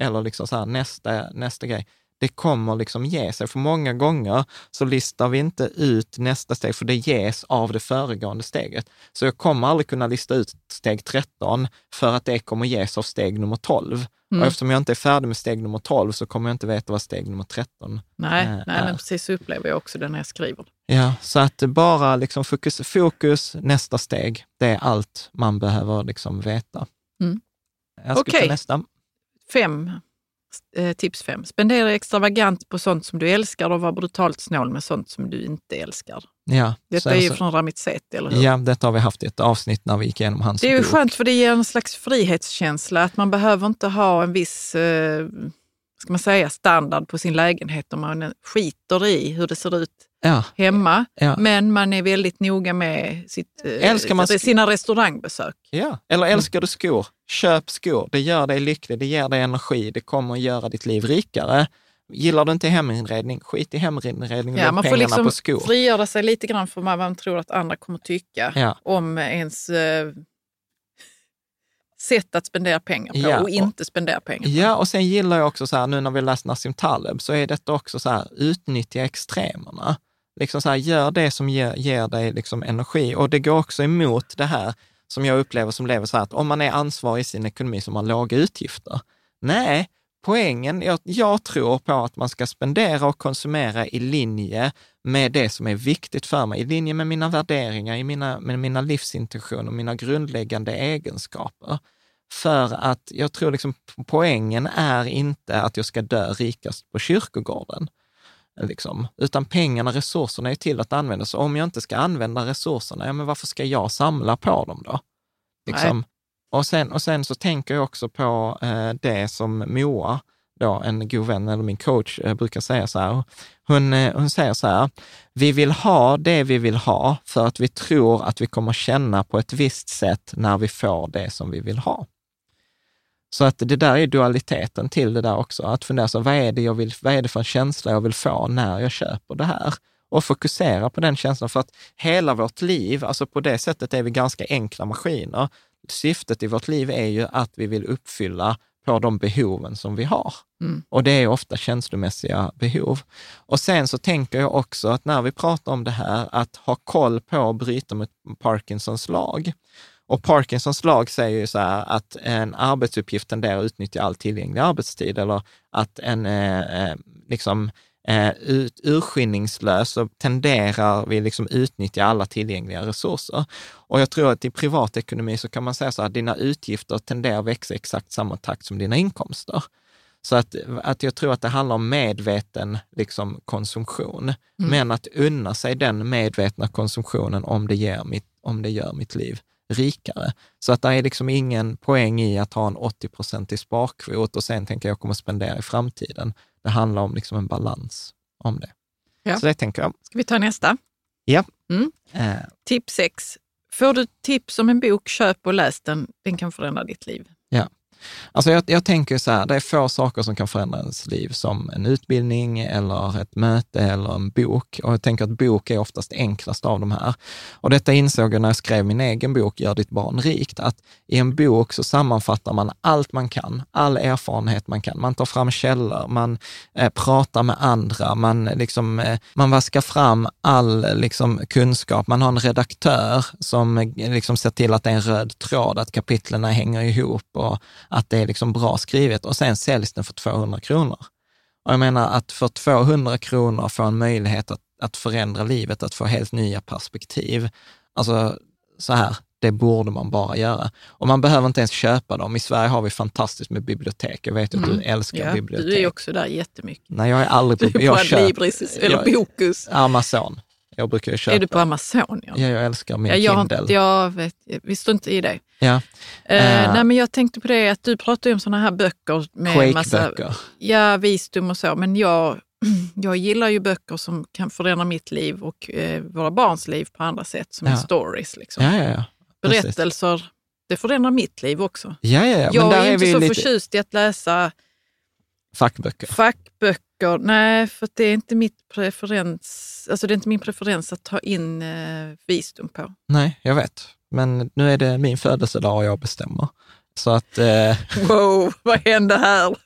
eller liksom så här, nästa, nästa grej det kommer liksom ge sig. För många gånger så listar vi inte ut nästa steg, för det ges av det föregående steget. Så jag kommer aldrig kunna lista ut steg 13 för att det kommer ges av steg nummer 12. Mm. Och eftersom jag inte är färdig med steg nummer 12 så kommer jag inte veta vad steg nummer 13 nej, äh, nej, är. men precis så upplever jag också det när jag skriver. Ja, så att bara liksom fokus, fokus, nästa steg, det är allt man behöver liksom veta. Mm. Jag ska okay. ta nästa. Fem Eh, tips fem. Spendera extravagant på sånt som du älskar och var brutalt snål med sånt som du inte älskar. Ja, detta är ju från Ramit Sethi, eller hur? Ja, detta har vi haft i ett avsnitt när vi gick igenom hans Det är ju bok. skönt för det ger en slags frihetskänsla, att man behöver inte ha en viss eh, ska man säga, standard på sin lägenhet om man skiter i hur det ser ut ja. hemma. Ja. Men man är väldigt noga med sitt, älskar man sina restaurangbesök. Ja, eller älskar du skor? Köp skor. Det gör dig lycklig, det ger dig energi, det kommer att göra ditt liv rikare. Gillar du inte heminredning, skit i heminredning och ja, man får liksom på skor. frigöra sig lite grann för vad man tror att andra kommer tycka ja. om ens eh, sätt att spendera pengar på ja, och inte spendera pengar på. Ja, och sen gillar jag också så här, nu när vi läst Nassim Taleb, så är detta också så här, utnyttja extremerna. Liksom så här, gör det som ger, ger dig liksom energi. Och det går också emot det här som jag upplever som lever så här, att om man är ansvarig i sin ekonomi så har man låga utgifter. Nej, poängen, jag, jag tror på att man ska spendera och konsumera i linje med det som är viktigt för mig, i linje med mina värderingar, i mina, med mina livsintentioner, mina grundläggande egenskaper. För att jag tror liksom poängen är inte att jag ska dö rikast på kyrkogården. Liksom. Utan pengarna, resurserna är till att användas. Om jag inte ska använda resurserna, ja, men varför ska jag samla på dem då? Liksom. Och, sen, och sen så tänker jag också på eh, det som Moa, då, en god vän eller min coach, eh, brukar säga så här. Hon, eh, hon säger så här, vi vill ha det vi vill ha för att vi tror att vi kommer känna på ett visst sätt när vi får det som vi vill ha. Så att det där är dualiteten till det där också, att fundera så vad är det jag vill, vad är det för en känsla jag vill få när jag köper det här? Och fokusera på den känslan, för att hela vårt liv, alltså på det sättet är vi ganska enkla maskiner. Syftet i vårt liv är ju att vi vill uppfylla på de behoven som vi har. Mm. Och det är ofta känslomässiga behov. Och sen så tänker jag också att när vi pratar om det här, att ha koll på att bryta mot Parkinsons lag. Och Parkinsons lag säger ju så här att en arbetsuppgift tenderar att utnyttja all tillgänglig arbetstid eller att en eh, eh liksom eh, urskillningslös så tenderar vi liksom utnyttja alla tillgängliga resurser. Och jag tror att i privatekonomi så kan man säga så att dina utgifter tenderar att växa i exakt samma takt som dina inkomster. Så att, att jag tror att det handlar om medveten liksom, konsumtion, mm. men att unna sig den medvetna konsumtionen om det, ger mitt, om det gör mitt liv rikare. Så att det är liksom ingen poäng i att ha en 80% i sparkvot och sen tänka jag kommer spendera i framtiden. Det handlar om liksom en balans om det. Ja. Så det tänker jag. Ska vi ta nästa? Ja. Mm. Eh, Tips 6. Får du tips om en bok, köp och läs den. Den kan förändra ditt liv. Alltså jag, jag tänker så här, det är få saker som kan förändra ens liv som en utbildning eller ett möte eller en bok. Och jag tänker att bok är oftast enklast av de här. Och detta insåg jag när jag skrev min egen bok Gör ditt barn rikt, att i en bok så sammanfattar man allt man kan, all erfarenhet man kan. Man tar fram källor, man eh, pratar med andra, man, liksom, eh, man vaskar fram all liksom, kunskap. Man har en redaktör som eh, liksom, ser till att det är en röd tråd, att kapitlen hänger ihop och att det är liksom bra skrivet och sen säljs den för 200 kronor. Och jag menar att för 200 kronor få en möjlighet att, att förändra livet, att få helt nya perspektiv. Alltså så här, det borde man bara göra. Och man behöver inte ens köpa dem. I Sverige har vi fantastiskt med bibliotek. Jag vet att du älskar Ja, bibliotek. du är också där jättemycket. Nej, jag är aldrig Du på... är Jag på köper- Libris eller jag- Bokus. Amazon. Jag brukar ju köpa. Är du på Amazon? Ja. Ja, jag älskar min Ja, jag, Kindle. jag vet, vi står inte i det. Ja, Eh, Eh. nej, men jag tänkte på det att du pratar ju om sådana här böcker med massa ja, visdom och så. Men jag, jag gillar ju böcker som kan förändra mitt liv och eh, våra barns liv på andra sätt, som Ja. är stories. Liksom. Ja, ja, ja. Berättelser, det förändrar mitt liv också. Ja, ja, ja. jag är är inte så lite förtjust i att läsa fackböcker. fackböcker. Nej, för det är inte mitt preferens, alltså det är inte min preferens att ta in eh, visdom på. Nej, jag vet. Men nu är det min födelsedag och jag bestämmer. Så att, eh, Wow, vad hände här?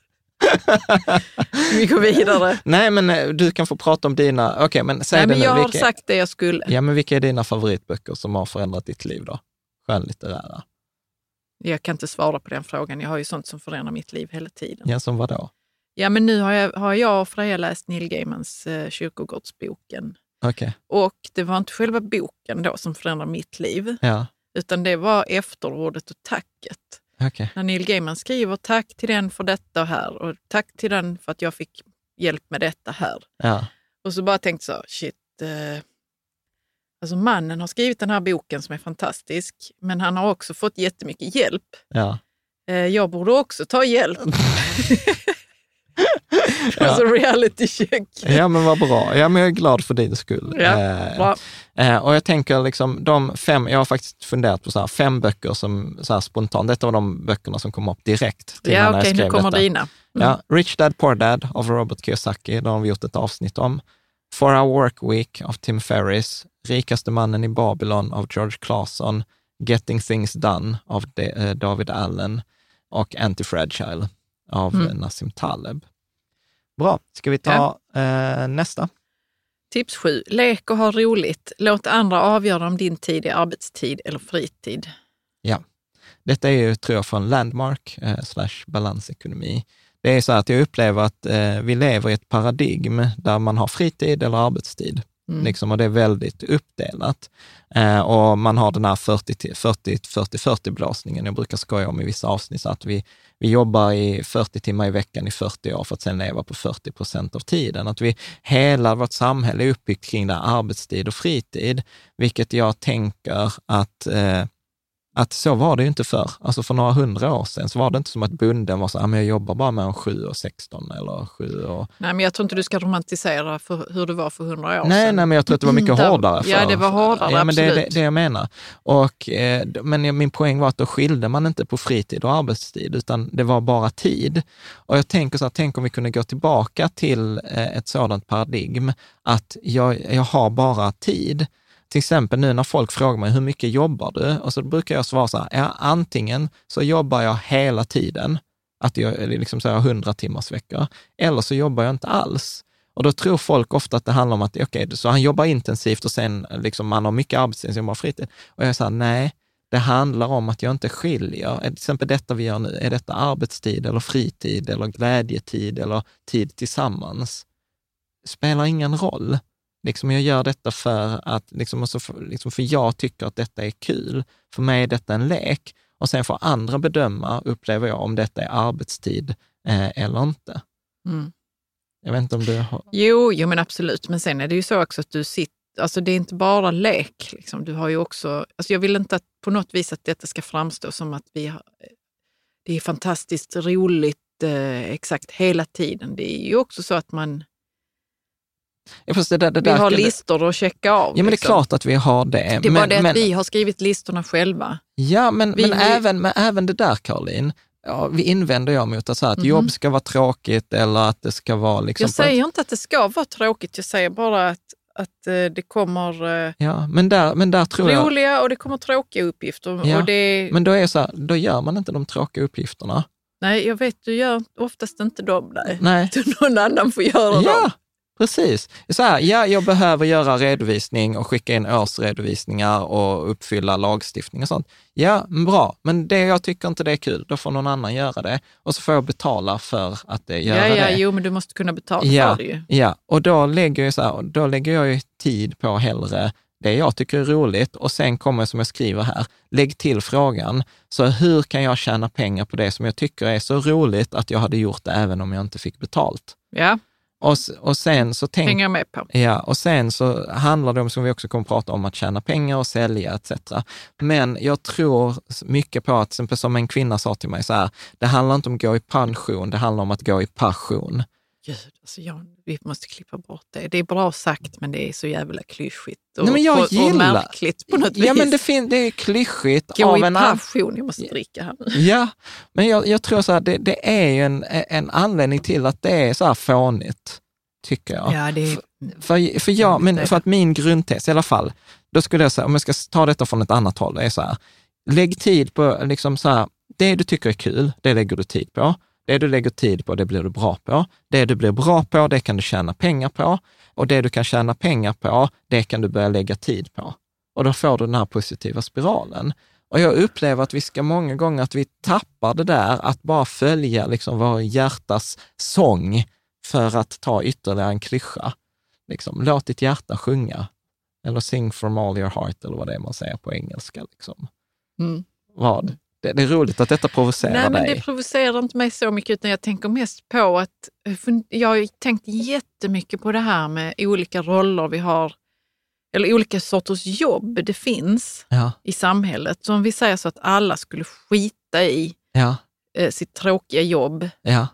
Vi går vidare. nej men eh, du kan få prata om dina, okej men säg Nej, det men nu. jag har vilka, sagt det jag skulle. Ja, men vilka är dina favoritböcker som har förändrat ditt liv då? Skönlitterära. Jag kan inte svara på den frågan. Jag har ju sånt som förändrar mitt liv hela tiden. Ja, som vadå? Ja, men nu har jag, har jag och Freja läst Neil Gaimans eh, Kyrkogårdsboken. Okej, Och det var inte själva boken då som förändrade mitt liv, ja, utan det var efterordet och tacket. okej. När Neil Gaiman skriver tack till den för detta här och tack till den för att jag fick hjälp med detta här. Ja, Och så bara tänkte så, shit. Eh, alltså mannen har skrivit den här boken som är fantastisk, men han har också fått jättemycket hjälp. ja. Eh, jag borde också ta hjälp. Ja. Alltså reality check. Ja, men vad bra. Ja, men jag är glad för din skull. Ja, Eh. Eh, och jag tänker liksom de fem, jag har faktiskt funderat på så här, fem böcker som så här spontant, detta var de böckerna som kom upp direkt till Ja, okej, jag nu kommer detta. dina. Ja, Rich Dad Poor Dad av Robert Kiyosaki, det har vi gjort ett avsnitt om. Four Hour Work Week av Tim Ferriss, Rikaste mannen i Babylon av George Clason, Getting Things Done av eh, David Allen och Anti-Fragile av Mm. Nassim Taleb. Bra, ska vi ta eh, nästa? Tips 7. Lek och ha roligt. Låt andra avgöra om din tid är arbetstid eller fritid. Detta är ju, tror jag, från Landmark eh, slash balansekonomi. Det är så att jag upplever att eh, vi lever i ett paradigm där man har fritid eller arbetstid. Mm. Liksom, och det är väldigt uppdelat. Eh, och man har den här 40-40-40-blåsningen. Jag brukar skoja om i vissa avsnitt så att vi, vi jobbar i 40 timmar i veckan i 40 år för att sen leva på 40 procent av tiden. Att vi, hela vårt samhälle är uppbyggt kring det arbetstid och fritid, vilket jag tänker att eh, att så var det ju inte förr. Alltså för några hundra år sedan så var det inte som att bunden var så här, men jag jobbar bara med en 7 och 16 eller 7 och... Nej, men jag tror inte du ska romantisera för hur det var för hundra år Nej, sedan. nej, men jag tror att det var mycket Där- hårdare. Ja, förr. det var hårdare, ja, men det är det, det jag menar. Och, eh, men min poäng var att då skilde man inte på fritid och arbetstid, utan det var bara tid. Och jag tänker så här, tänk om vi kunde gå tillbaka till eh, ett sådant paradigm, att jag, jag har bara tid. Till exempel nu när folk frågar mig, hur mycket jobbar du? Och så brukar jag svara så här, ja, antingen så jobbar jag hela tiden, att jag liksom så här 100 timmars veckor, eller så jobbar jag inte alls. Och då tror folk ofta att det handlar om att, okej, så han jobbar intensivt och sen liksom man har mycket arbetstid, sen jobbar fritid. Och jag säger nej, det handlar om att jag inte skiljer. Till exempel detta vi gör nu, är detta arbetstid eller fritid eller glädjetid eller tid tillsammans? Spelar ingen roll. Liksom jag gör detta för att, liksom, och så för, liksom för jag tycker att detta är kul. För mig är detta en lek. Och sen får andra bedöma, upplever jag, om detta är arbetstid eh, eller inte. Mm. Jag vet inte om du har... Jo, jo, men absolut. Men sen är det ju så också att du sitter, alltså det är inte bara lek. Liksom. Du har ju också, alltså jag vill inte att, på något vis att detta ska framstå som att vi har, det är fantastiskt roligt eh, exakt hela tiden. Det är ju också så att man, Ja, det där, det Vi där, har det- listor att checka av. Ja, men det är liksom. klart att vi har det. Det är bara det att men, vi har skrivit listorna själva. Ja, men, Vi- men, vi- Även, men även det där, Caroline, ja, vi invänder jag mot att, så här, att Mhm. jobb ska vara tråkigt eller att det ska vara liksom... Jag säger inte att det ska vara tråkigt, jag säger bara att, att eh, det kommer eh, Ja, men där, men där tror jag... roliga och det kommer tråkiga uppgifter. Ja, Och det, Men då är så här, då gör man inte de tråkiga uppgifterna. Nej, jag vet, du gör oftast inte dem. Nej. Nej. Någon annan får göra Ja, dem. Precis. Så här, ja, jag behöver göra redovisning och skicka in årsredovisningar och uppfylla lagstiftning och sånt. Ja, bra, men det jag tycker inte det är kul, då får någon annan göra det. Och så får jag betala för att det, göra Ja, ja, det. jo, men du måste kunna betala Ja, för det ju. ja, och då lägger, jag så här, då lägger jag ju tid på hellre det jag tycker är roligt och sen kommer, som jag skriver här, lägg till frågan, så hur kan jag tjäna pengar på det som jag tycker är så roligt att jag hade gjort det även om jag inte fick betalt? Ja, Och, och sen så tänk, hänger med på. Ja, och sen så handlar det om, som vi också kommer att prata om, att tjäna pengar och sälja etc. Men jag tror mycket på att, som en kvinna sa till mig så här, det handlar inte om att gå i pension, det handlar om att gå i passion. Gud, alltså jag, vi måste klippa bort det. Det är bra sagt, men det är så jävla klyschigt och, Nej, och, och märkligt på något Ja, vis. men det, fin- det är klyschigt Gå av i en passion. Jag måste dricka här nu. Ja, men jag, jag tror så här, det, det är ju en, en anledning till att det är så här fånigt, tycker jag. Ja, det är, För, för, jag, men för att min grundtes i alla fall, då skulle jag säga, om jag ska ta detta från ett annat håll, är så här, lägg tid på, liksom så här, det du tycker är kul, det lägger du tid på. Det du lägger tid på, det blir du bra på. Det du blir bra på, det kan du tjäna pengar på. Och det du kan tjäna pengar på, det kan du börja lägga tid på. Och då får du den här positiva spiralen. Och jag upplever att vi ska många gånger att vi tappar det där att bara följa liksom vår hjärtas sång för att ta ytterligare en klyscha. Liksom, låt ditt hjärta sjunga. Eller sing from all your heart, eller vad det är man säger på engelska. Liksom. Mm. Vad? Det, det är roligt att detta provocerar Nej, men dig. det provocerar inte mig så mycket, utan jag tänker mest på att fun- jag har tänkt jättemycket på det här med olika roller vi har, eller olika sorters jobb det finns Ja, i samhället. Så om vi säger så att alla skulle skita i ja, eh, sitt tråkiga jobb. ja.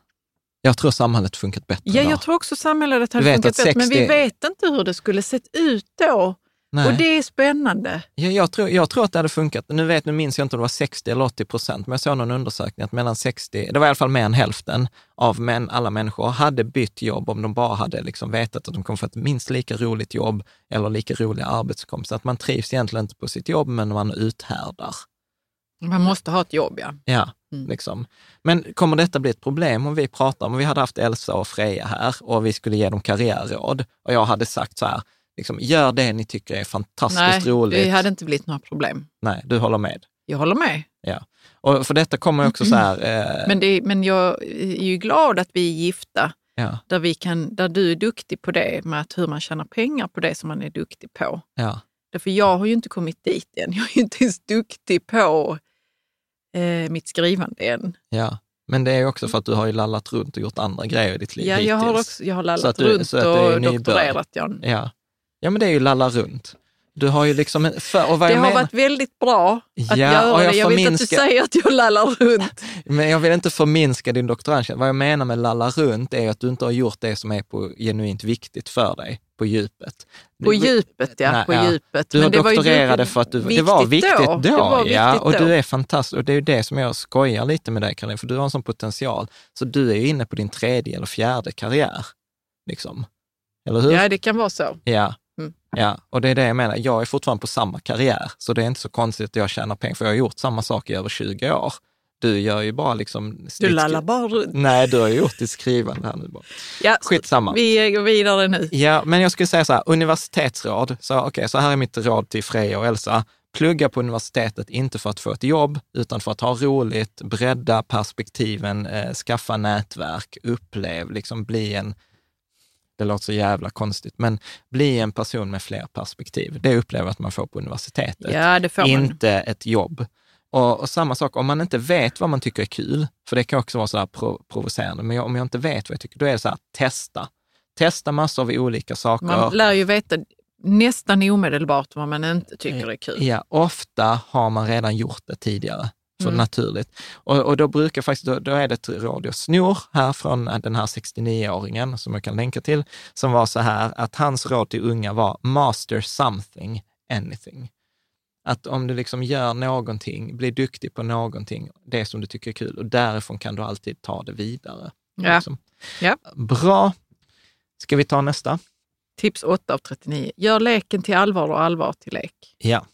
Jag tror samhället funkat bättre Ja, jag tror också samhället hade funkat att bättre, men vi 60 vet inte hur det skulle sett ut då. Nej. Och det är spännande. Ja, jag, tror, jag tror att det hade funkat. Nu, vet, nu minns jag inte om det var 60 eller 80 procent, men jag såg någon undersökning att mellan 60, det var i alla fall mer än hälften av män, alla människor hade bytt jobb om de bara hade liksom vetat att de kommer få ett minst lika roligt jobb eller lika roliga arbetskompisar. Att man trivs egentligen inte på sitt jobb, men man uthärdar. Man måste ha ett jobb, ja. Ja, Mm. liksom. Men kommer detta bli ett problem om vi pratar om, vi hade haft Elsa och Freja här och vi skulle ge dem karriärråd och jag hade sagt så här, liksom, gör det ni tycker är fantastiskt Nej, roligt. det hade inte blivit några problem. Nej, du håller med. Jag håller med. Ja. Och för detta kommer också så här, eh, Men, det, men jag är ju glad att vi är gifta, ja, där, vi kan, där du är duktig på det med att hur man tjänar pengar på det som man är duktig på. ja, Därför jag har ju inte kommit dit än. Jag är ju inte ens duktig på eh, mitt skrivande än. ja. Men det är också för att du har ju lallat runt och gjort andra grejer i ditt liv Ja, jag har, hittills. också, jag har lallat du- runt och doktorerat. John. Ja. Ja, men det är ju lalla runt. Du har ju liksom, en- för, och vad Det har menar, varit väldigt bra att Ja, göra och jag det. Jag vet att du säger att jag lallar runt. Men jag vill inte förminska din doktorandtjänst. Vad jag menar med lalla runt är att du inte har gjort det som är på genuint viktigt för dig på djupet. På djupet, ja. Nej, på ja. djupet. Du Men har det doktorerade för att du, det var viktigt då. Det var viktigt ja, och då. du är fantastisk. Och det är ju det som jag skojar lite med dig, Karin, för du har en sån potential. Så du är ju inne på din tredje eller fjärde karriär. Liksom. Eller hur? Ja, det kan vara så. Ja. Ja, och det är det jag menar. Jag är fortfarande på samma karriär, så det är inte så konstigt att jag tjänar pengar, för jag har gjort samma sak i över 20 år. Du gör ju bara liksom... Du lallar bara runt. Nej, du har gjort ditt skrivande här nu bara. Ja, Skitsamma. vi går vidare nu. Ja, men jag skulle säga så här, universitetsråd. Så, okej, så här är mitt råd till Freja och Elsa. Plugga på universitetet, inte för att få ett jobb, utan för att ha roligt, bredda perspektiven, eh, skaffa nätverk, upplev, liksom bli en, det låter så jävla konstigt, men bli en person med fler perspektiv. Det upplever jag att man får på universitetet. Ja, det får man. inte ett jobb. Och, och samma sak, om man inte vet vad man tycker är kul, för det kan också vara så här pro, provocerande, men jag, om jag inte vet vad jag tycker, då är det så här, testa. Testa massor av olika saker. Man lär ju veta nästan omedelbart vad man inte tycker är kul. Ja, ofta har man redan gjort det tidigare. Så Mm. naturligt. Och, och då brukar faktiskt, då, då är det ett råd jag snor här från den här 69-åringen som jag kan länka till, som var så här att hans råd till unga var master something, anything. Att om du liksom gör någonting, blir duktig på någonting, det som du tycker är kul, och därifrån kan du alltid ta det vidare. Ja. Liksom. Ja. Bra. Ska vi ta nästa? Tips 8 av 39. Gör leken till allvar och allvar till lek. Ja.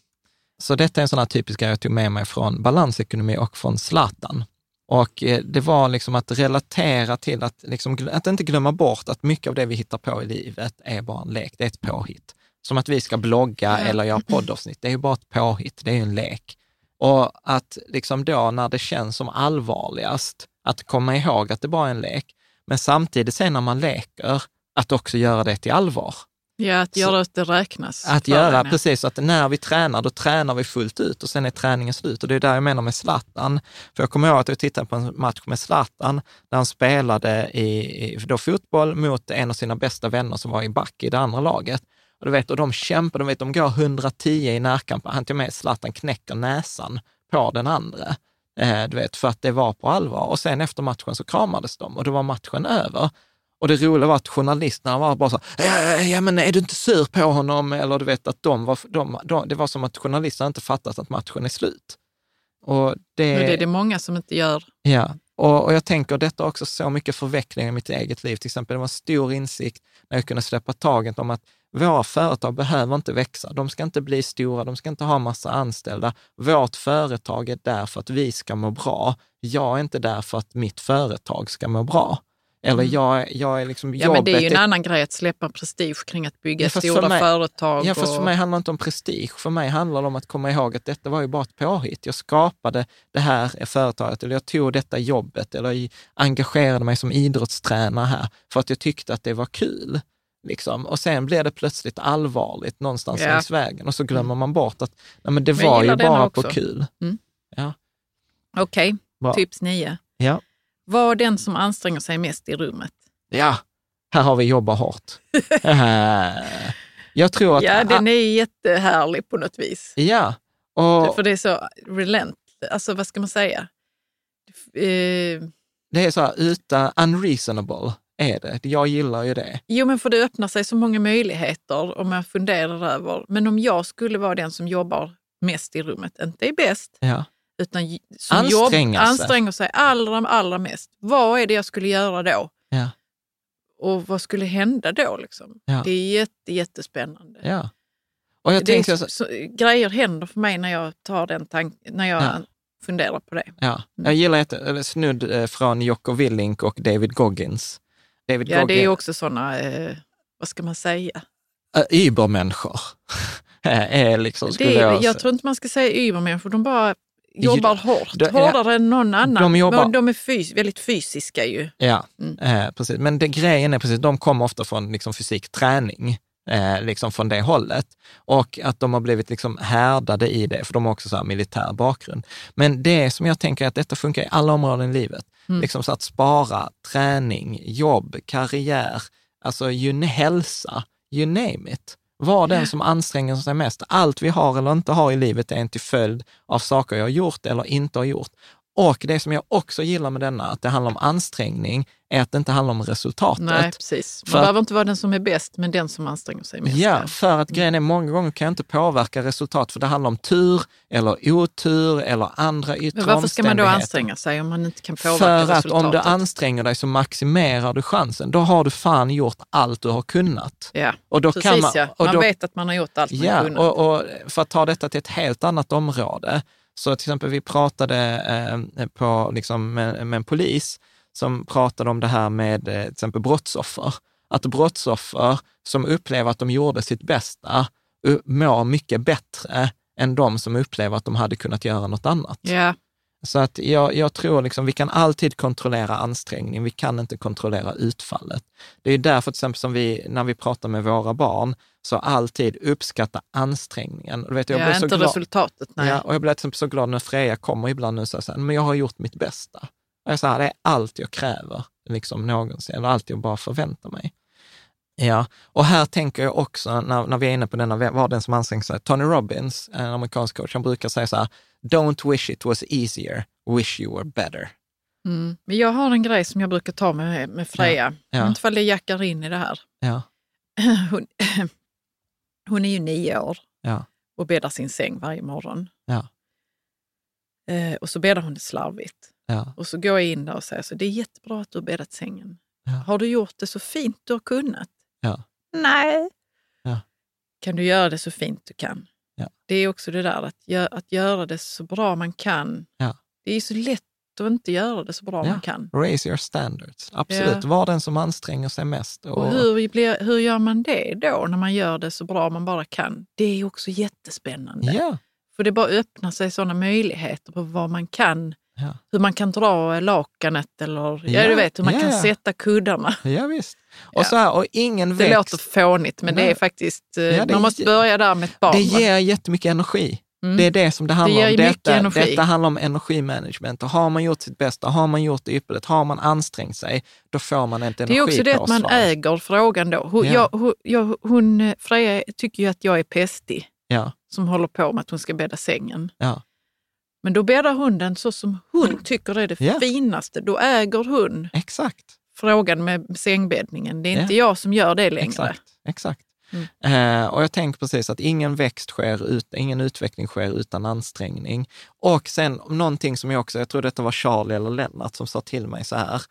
Så detta är en sån här typisk grej jag tog med mig från balansekonomi och från Zlatan. Och eh, det var liksom att relatera till att, liksom, att inte glömma bort att mycket av det vi hittar på i livet är bara en lek, det är ett påhitt. Som att vi ska blogga eller göra poddavsnitt, det är ju bara ett påhitt, det är ju en lek. Och att liksom då när det känns som allvarligast, att komma ihåg att det bara är en lek, men samtidigt sen när man leker, att också göra det till allvar. Ja, att göra att det räknas. Att göra en, ja. precis att när vi tränar, då tränar vi fullt ut och sen är träningen slut. Och det är där jag menar med Zlatan. För jag kommer ihåg att jag tittade på en match med Zlatan där han spelade i, i då fotboll mot en av sina bästa vänner som var i back i det andra laget. Och, du vet, och de kämpar, de, vet, de går 110 i närkamp. Han till och med Zlatan knäcker näsan på den andra. Eh, du vet, för att det var på allvar. Och sen efter matchen så kramades de och då var matchen över. Och det roliga var att journalisterna var bara så, ja, ja, men är du inte sur på honom? Eller du vet att de var, de, de, det var som att journalisterna inte fattat att matchen är slut. Och det, Men det är det många som inte gör. Ja, och, och jag tänker detta också så mycket förvecklingar i mitt eget liv. Till exempel, det var en stor insikt när jag kunde släppa taget om att våra företag behöver inte växa. De ska inte bli stora, de ska inte ha massa anställda. Vårt företag är där för att vi ska må bra. Jag är inte där för att mitt företag ska må bra. Eller jag, är- jag är liksom Mm. Ja, men det är ju en annan grej att släppa prestige kring att bygga Ja, fast för stora mig- företag. Ja, fast för och- mig handlar det inte om prestige. För mig handlar det om att komma ihåg att detta var ju bara ett påhitt. Jag skapade det här företaget, eller jag tog detta jobbet, eller i- engagerade mig som idrottstränare här för att jag tyckte att det var kul. Liksom. Och sen blev det plötsligt allvarligt någonstans Ja. längs vägen och så glömmer man bort att nej, men det Men jag var ju bara på kul. Okej, Bra. tips 9. Ja. Var den som anstränger sig mest i rummet. ja, här har vi jobbat hårt. Eh, jag tror att... Ja, den är jättehärlig på något vis. ja. Och, För det är så relent, alltså vad ska man säga? Eh, Det är så här, utan unreasonable är det. Jag gillar ju det. jo, men för det öppnar sig så många möjligheter om jag funderar över. Men om jag skulle vara den som jobbar mest i rummet, inte är bäst, Ja. Utan som Anstränga jobb, sig. anstränger sig allra, allra mest. Vad är det jag skulle göra då? Ja. Och vad skulle hända då? Liksom? Ja. Det är jätte, jättespännande. ja. Och jag det är så, så, grejer händer för mig när jag tar den tanken, när jag Ja. funderar på det. ja. jag gillar ett eller snudd eh, från Jocko Willink och David Goggins. David Ja, det är Goggins, också sådana, eh, vad ska man säga? übermänniskor. är liksom, Det jag, jag, tror inte man ska säga übermänniskor, de bara jobbar hårt. de- hårdare än någon annan. De jobbar- de, är fys, väldigt fysiska ju. Ja, Mm. eh, precis. Men det, grejen är precis, de kommer ofta från liksom, fysik, träning, eh, liksom från det hållet. Och att de har blivit liksom härdade i det, för de har också så militär bakgrund. Men det som jag tänker är att detta funkar i alla områden i livet. Mm. Liksom så att spara, träning, jobb, karriär, alltså hälsa, you name it. Var den som anstränger sig mest. Allt vi har eller inte har i livet är en till följd av saker jag har gjort eller inte har gjort. Och det som jag också gillar med denna, att det handlar om ansträngning, är att det inte handlar om resultatet. Nej, precis. Man För- behöver inte vara den som är bäst, men den som anstränger sig mest. Ja, för att grejen är många gånger kan jag inte påverka resultat, för det handlar om tur eller otur eller andra yttre Men varför ska man då anstränga sig om man inte kan påverka För att resultatet? om du anstränger dig så maximerar du chansen. Då har du fan gjort allt du har kunnat. Ja, Och då precis man, ja. Man då, vet att man har gjort allt man Ja, kunnat. och, och för att ta detta till ett helt annat område, så till exempel vi pratade eh, på, liksom, med, med en polis som pratade om det här med eh, till exempel brottsoffer. Att brottsoffer som upplever att de gjorde sitt bästa mår mycket bättre än de som upplever att de hade kunnat göra något annat. Ja, Så att jag, jag tror liksom, vi kan alltid kontrollera ansträngning, vi kan inte kontrollera utfallet. Det är därför till exempel som vi, när vi pratar med våra barn, så alltid uppskatta ansträngningen. Och vet, jag ja så inte glad. resultatet. Nej. Ja, och jag till exempel så glad när Freja kommer ibland och säger men jag har gjort mitt bästa. Och jag säger, det är allt jag kräver, liksom någonsin, eller allt jag bara förväntar mig. Ja, och här tänker jag också, när, när vi är inne på denna, vad den som anstränger sig, Tony Robbins, en amerikansk coach, han brukar säga så här, don't wish it was easier, wish you were better. Mm. Men jag har en grej som jag brukar ta med, med Freja. Ja. Vet inte ifall det jackar in i det här. Ja, Hon, hon är ju nio år ja, och bäddar sin säng varje morgon. ja, Eh, och så bäddar hon det slarvigt. ja, Och så går jag in där och säger så det är jättebra att du har bäddat sängen. Har du gjort det så fint du har kunnat? Nej. Kan du göra det så fint du kan? Det är också det där att, gö- att göra det så bra man kan. Det är så lätt att inte göra det så bra Ja. man kan. raise your standards. Absolut, Ja. var den som anstränger sig mest. Och hur, blir, hur gör man det då när man gör det så bra man bara kan? Det är också jättespännande. Ja, För det bara öppnar sig sådana möjligheter på vad man kan, ja, hur man kan dra lakanet eller ja, Ja, du vet, hur man kan sätta kuddarna. ja visst. Och, så här, och ingen Det växt. låter fånigt, men det Nej. är faktiskt... eh, det man måste börja där med ett barn. Det ger jättemycket energi. Mm. Det är det som det handlar ger om. Detta, energi. detta handlar om energimanagement. Och har man gjort sitt bästa, har man gjort det ypperligt, har man ansträngt sig, då får man ett Det är också det att man äger frågan då. Hon, Ja. jag, jag, hon, eh, Freja tycker ju att jag är pestig Ja, som håller på med att hon ska bädda sängen. ja, Men då bäddar hon den så som hon tycker är det Ja. finaste. Då äger hon exakt. frågan med sängbäddningen. Det är Ja. inte jag som gör det längre. Exakt. exakt. Mm. Eh, och jag tänker precis att ingen växt sker, ut, ingen utveckling sker utan ansträngning. Och sen någonting som jag också, jag tror detta var Charlie eller Lennart som sa till mig så här,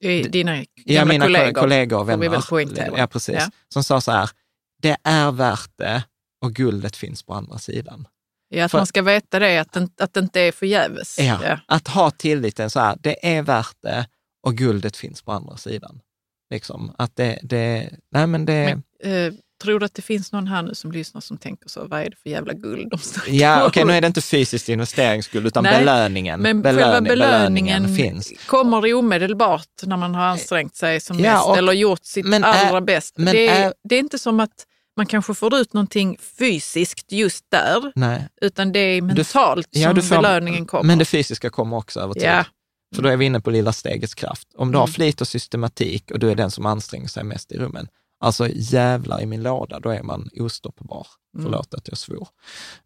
är Dina ja, mina kollegor, kollegor. och vänner, ja, precis, Ja. som sa så här, det är värt det och guldet finns på andra sidan. Ja, att För- man ska veta det, att det, att det inte är förgäves. Ja, Ja. Att ha tilliten så här, det är värt det och guldet finns på andra sidan. Liksom, att det, det, nej men det, Men, eh, tror du att det finns någon här nu som lyssnar som tänker så, vad är det för jävla guld de snackar ja okej nu är det inte fysiskt investeringsskuld utan Nej, belöningen. Men Belöning- själva belöningen, finns. kommer omedelbart när man har ansträngt sig som Ja, mest och- eller gjort sitt men allra bäst. men det, är, är- det är inte som att man kanske får ut någonting fysiskt just där, Nej, utan det är mentalt ja, som du får- belöningen kommer. men det fysiska kommer också över tid. Ja. För då är vi inne på lilla stegets kraft. Om du har Mm. flit och systematik och du är den som anstränger sig mest i rummen, alltså jävlar i min låda, då är man ostoppbar. Mm. Förlåt att jag svor.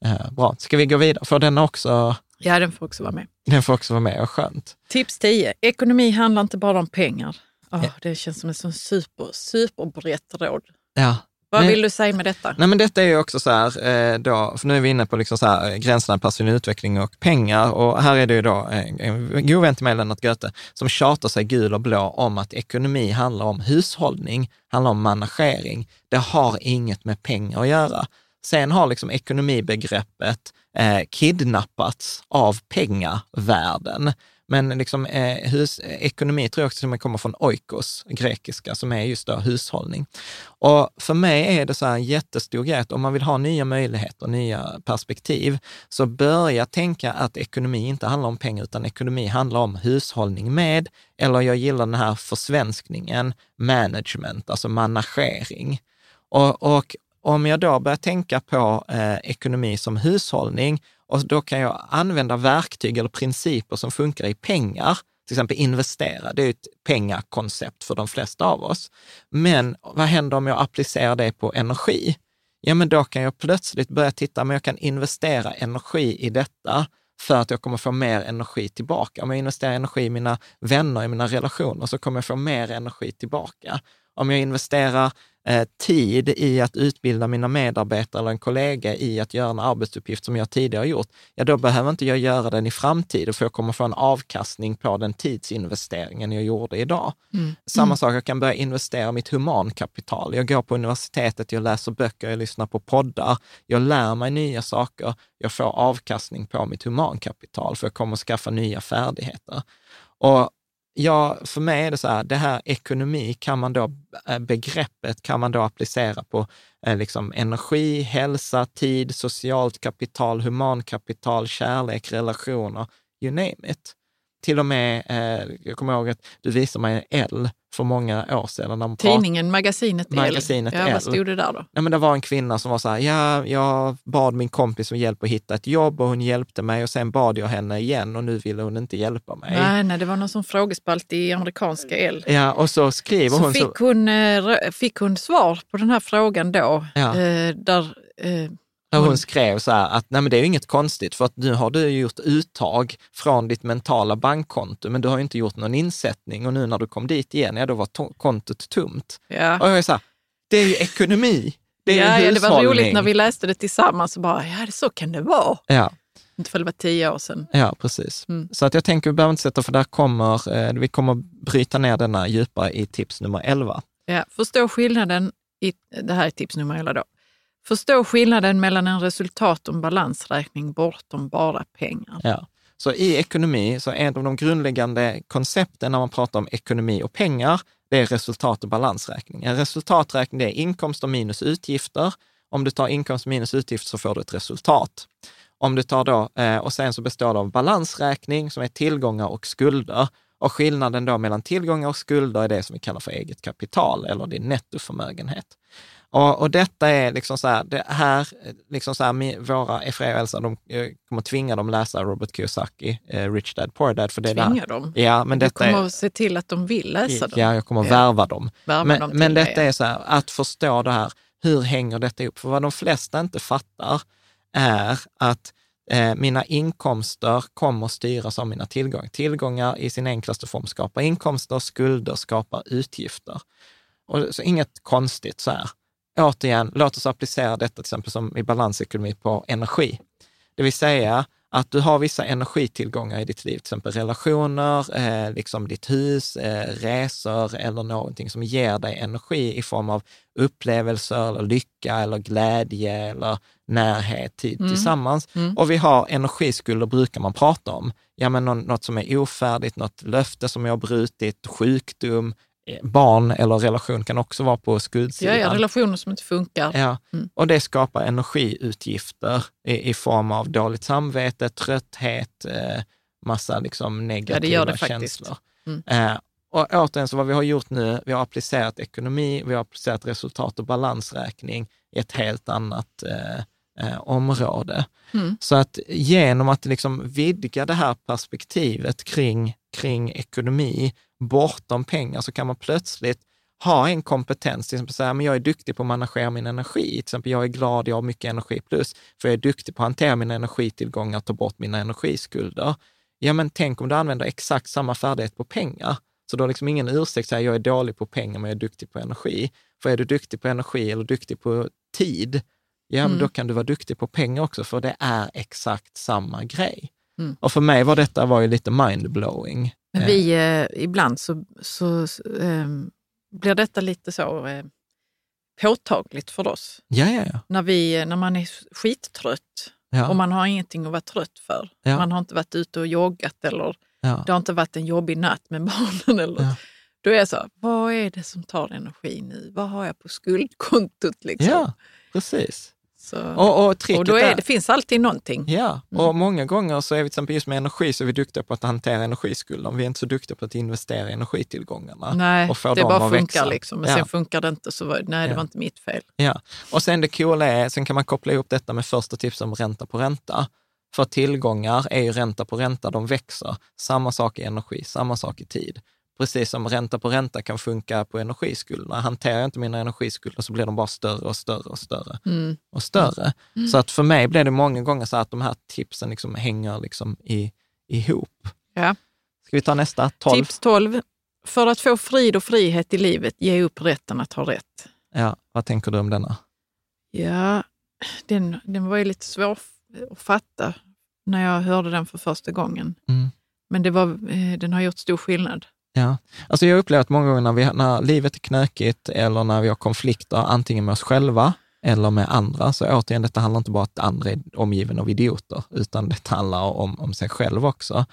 Eh, bra, ska vi gå vidare? För den också, ja, den får också vara med. den får också vara med och skönt. Tips 10. Ekonomi handlar inte bara om pengar. Åh, Det känns som en sån super, superbrett råd. Ja, Vad Men- vill du säga med detta? Nej, men detta är ju också så här, eh, då, för nu är vi inne på liksom så här, gränserna mellan personlig utveckling och pengar. Och här är det ju då en, en god vän till mig, Lennart Göte, som tjatar sig gul och blå om att ekonomi handlar om hushållning, handlar om managering. Det har inget med pengar att göra. Sen har liksom ekonomibegreppet eh, kidnappats av pengavärlden. Men liksom, eh, hus, eh, ekonomi tror jag också som kommer från oikos, grekiska, som är just då hushållning. Och för mig är det så här en jättestor grej att om man vill ha nya möjligheter, nya perspektiv, så börja tänka att ekonomi inte handlar om pengar, utan ekonomi handlar om hushållning med, eller jag gillar den här försvenskningen, management, alltså managering. Och, och om jag då börjar tänka på eh, ekonomi som hushållning, och då kan jag använda verktyg eller principer som funkar i pengar, till exempel investera, det är ju ett pengakoncept för de flesta av oss. Men vad händer om jag applicerar det på energi? Ja, men då kan jag plötsligt börja titta, men jag kan investera energi i detta för att jag kommer få mer energi tillbaka. Om jag investerar energi i mina vänner, i mina relationer, så kommer jag få mer energi tillbaka. Om jag investerar eh, tid i att utbilda mina medarbetare eller en kollega i att göra en arbetsuppgift som jag tidigare har gjort, ja då behöver inte jag göra den i framtiden, för jag kommer få en avkastning på den tidsinvesteringen jag gjorde idag. Samma sak, jag kan börja investera mitt humankapital. Jag går på universitetet, jag läser böcker, jag lyssnar på poddar, jag lär mig nya saker, jag får avkastning på mitt humankapital, för jag kommer att skaffa nya färdigheter. Och Ja, för mig är det så här, det här ekonomi kan man då, eh, begreppet kan man då applicera på eh, liksom energi, hälsa, tid, socialt kapital, humankapital, kärlek, relationer, you name it. Till och med, eh, jag kommer ihåg att du visade mig L för många år sedan. När Tidningen, magasinet, Magasinet L. Ja, L. vad stod det där då? Nej, men det var en kvinna som var så här, ja, jag bad min kompis om hjälp att hitta ett jobb och hon hjälpte mig och sen bad jag henne igen och nu ville hon inte hjälpa mig. Nej, nej, det var någon sån frågespalt i amerikanska L. Ja, och så skriver Så hon fick hon, eh, fick hon svar på den här frågan då, Ja. eh, där, eh, Och hon skrev så här att nej men det är ju inget konstigt för att nu har du gjort uttag från ditt mentala bankkonto, men du har ju inte gjort någon insättning och nu när du kom dit igen, ja då var to- kontot tomt. Ja. Och jag är så här, det är ju ekonomi. Det är ja, ju ja, det var roligt när vi läste det tillsammans och bara, ja det så kan det vara. Ja, Inte för det var tio år sedan. ja precis. Mm. Så att jag tänker, vi behöver inte sätta, för där kommer, eh, vi kommer bryta ner denna djupare i tips nummer 11. Ja, förstå skillnaden, i, det här är tips nummer 11 då. Förstå skillnaden mellan en resultat och en balansräkning bortom bara pengar. Ja. Så i ekonomi, så en av de grundläggande koncepten när man pratar om ekonomi och pengar, det är resultat och balansräkning. En resultaträkning det är inkomster minus utgifter. Om du tar inkomst minus utgifter så får du ett resultat. Om du tar då, eh, och sen så består det av balansräkning som är tillgångar och skulder. Och skillnaden då mellan tillgångar och skulder är det som vi kallar för eget kapital eller din nettoförmögenhet. Och, och detta är liksom så här, det här, liksom så här, våra Efraim och Elsa, de eh, kommer tvinga dem läsa Robert Kiyosaki, eh, Rich Dad Poor Dad, för det är där- Tvinga dem. Ja, men du detta kommer är, att se till att de vill läsa dem. ja, jag kommer att värva dem. Värva Men, dem men det, detta är så här, att förstå det här, hur hänger detta ihop? För vad de flesta inte fattar är att eh, mina inkomster kommer styras av mina tillgångar. Tillgångar i sin enklaste form skapar inkomster, skulder skapar utgifter. Och så inget konstigt så här. Återigen, låt oss applicera detta till exempel som i balansekonomi på energi. Det vill säga att du har vissa energitillgångar i ditt liv, till exempel relationer, eh, liksom ditt hus, eh, resor eller någonting som ger dig energi i form av upplevelser, eller lycka, eller glädje, eller närhet, tid Mm. tillsammans. Mm. Och vi har energiskulder, brukar man prata om. Ja, men nå- något som är ofärdigt, något löfte som jag har brutit, sjukdom, barn eller relation kan också vara på Ja, skuldsidan. ja, relationer som inte funkar. Ja, Mm. och det skapar energiutgifter i, i form av dåligt samvete, trötthet, eh, massa liksom negativa gör det faktiskt. känslor. Mm. Eh, och återigen, så vad vi har gjort nu, vi har applicerat ekonomi, vi har applicerat resultat och balansräkning i ett helt annat eh, eh, område. Mm. Så att genom att liksom vidga det här perspektivet kring, kring ekonomi bortom pengar så kan man plötsligt ha en kompetens, till exempel säga, men jag är duktig på att managera min energi. Till exempel, jag är glad, jag har mycket energi plus, för jag är duktig på att hantera mina energitillgångar och ta bort mina energiskulder. Ja, men tänk om du använder exakt samma färdighet på pengar. Så då är liksom ingen ursäkt att säga, jag är dålig på pengar, men jag är duktig på energi. För är du duktig på energi eller duktig på tid, ja, men Mm. då kan du vara duktig på pengar också, för det är exakt samma grej. Mm. Och för mig var detta var ju lite mindblowing. Men Eh, vi, eh, ibland så, så eh, blir detta lite så eh, påtagligt för oss. Ja, ja, ja. När, vi, när man är skittrött ja, och man har ingenting att vara trött för. Ja. Man har inte varit ute och joggat eller ja. det har inte varit en jobbig natt med barnen. Eller, Ja. Då är jag så, vad är det som tar energi nu? Vad har jag på skuldkontot? Liksom? ja precis. Så, Och, och tricket och då är, det finns alltid någonting. Ja, Mm. och många gånger så är vi till exempel just med energi så är vi duktiga på att hantera energiskulden. Vi är inte så duktiga på att investera i energitillgångarna. Nej, och få det dem bara funkar växa. liksom. Men Ja. sen funkar det inte så var, nej, det Ja. var inte mitt fel. Ja, och sen det coola är, sen kan man koppla ihop detta med första tipset om ränta på ränta. För tillgångar är ju ränta på ränta, de växer. Samma sak i energi, samma sak i tid. Precis som ränta på ränta kan funka på energiskulderna. Hanterar jag inte mina energiskulder så blir de bara större och större och större Mm. och större. Så att för mig blev det många gånger så att de här tipsen liksom hänger liksom i, ihop. Ja. Ska vi ta nästa? 12? Tips 12. För att få frid och frihet i livet, ge upp rätten att ha rätt. Ja, vad tänker du om denna? Ja, den, den var ju lite svår att fatta när jag hörde den för första gången. Mm. Men det var, eh, den har gjort stor skillnad. Ja, alltså jag har upplevt många gånger när, vi, när livet är knökigt eller när vi har konflikter, antingen med oss själva eller med andra. Så återigen, detta handlar inte bara om att andra är omgiven av idioter, utan det handlar om, om sig själv också.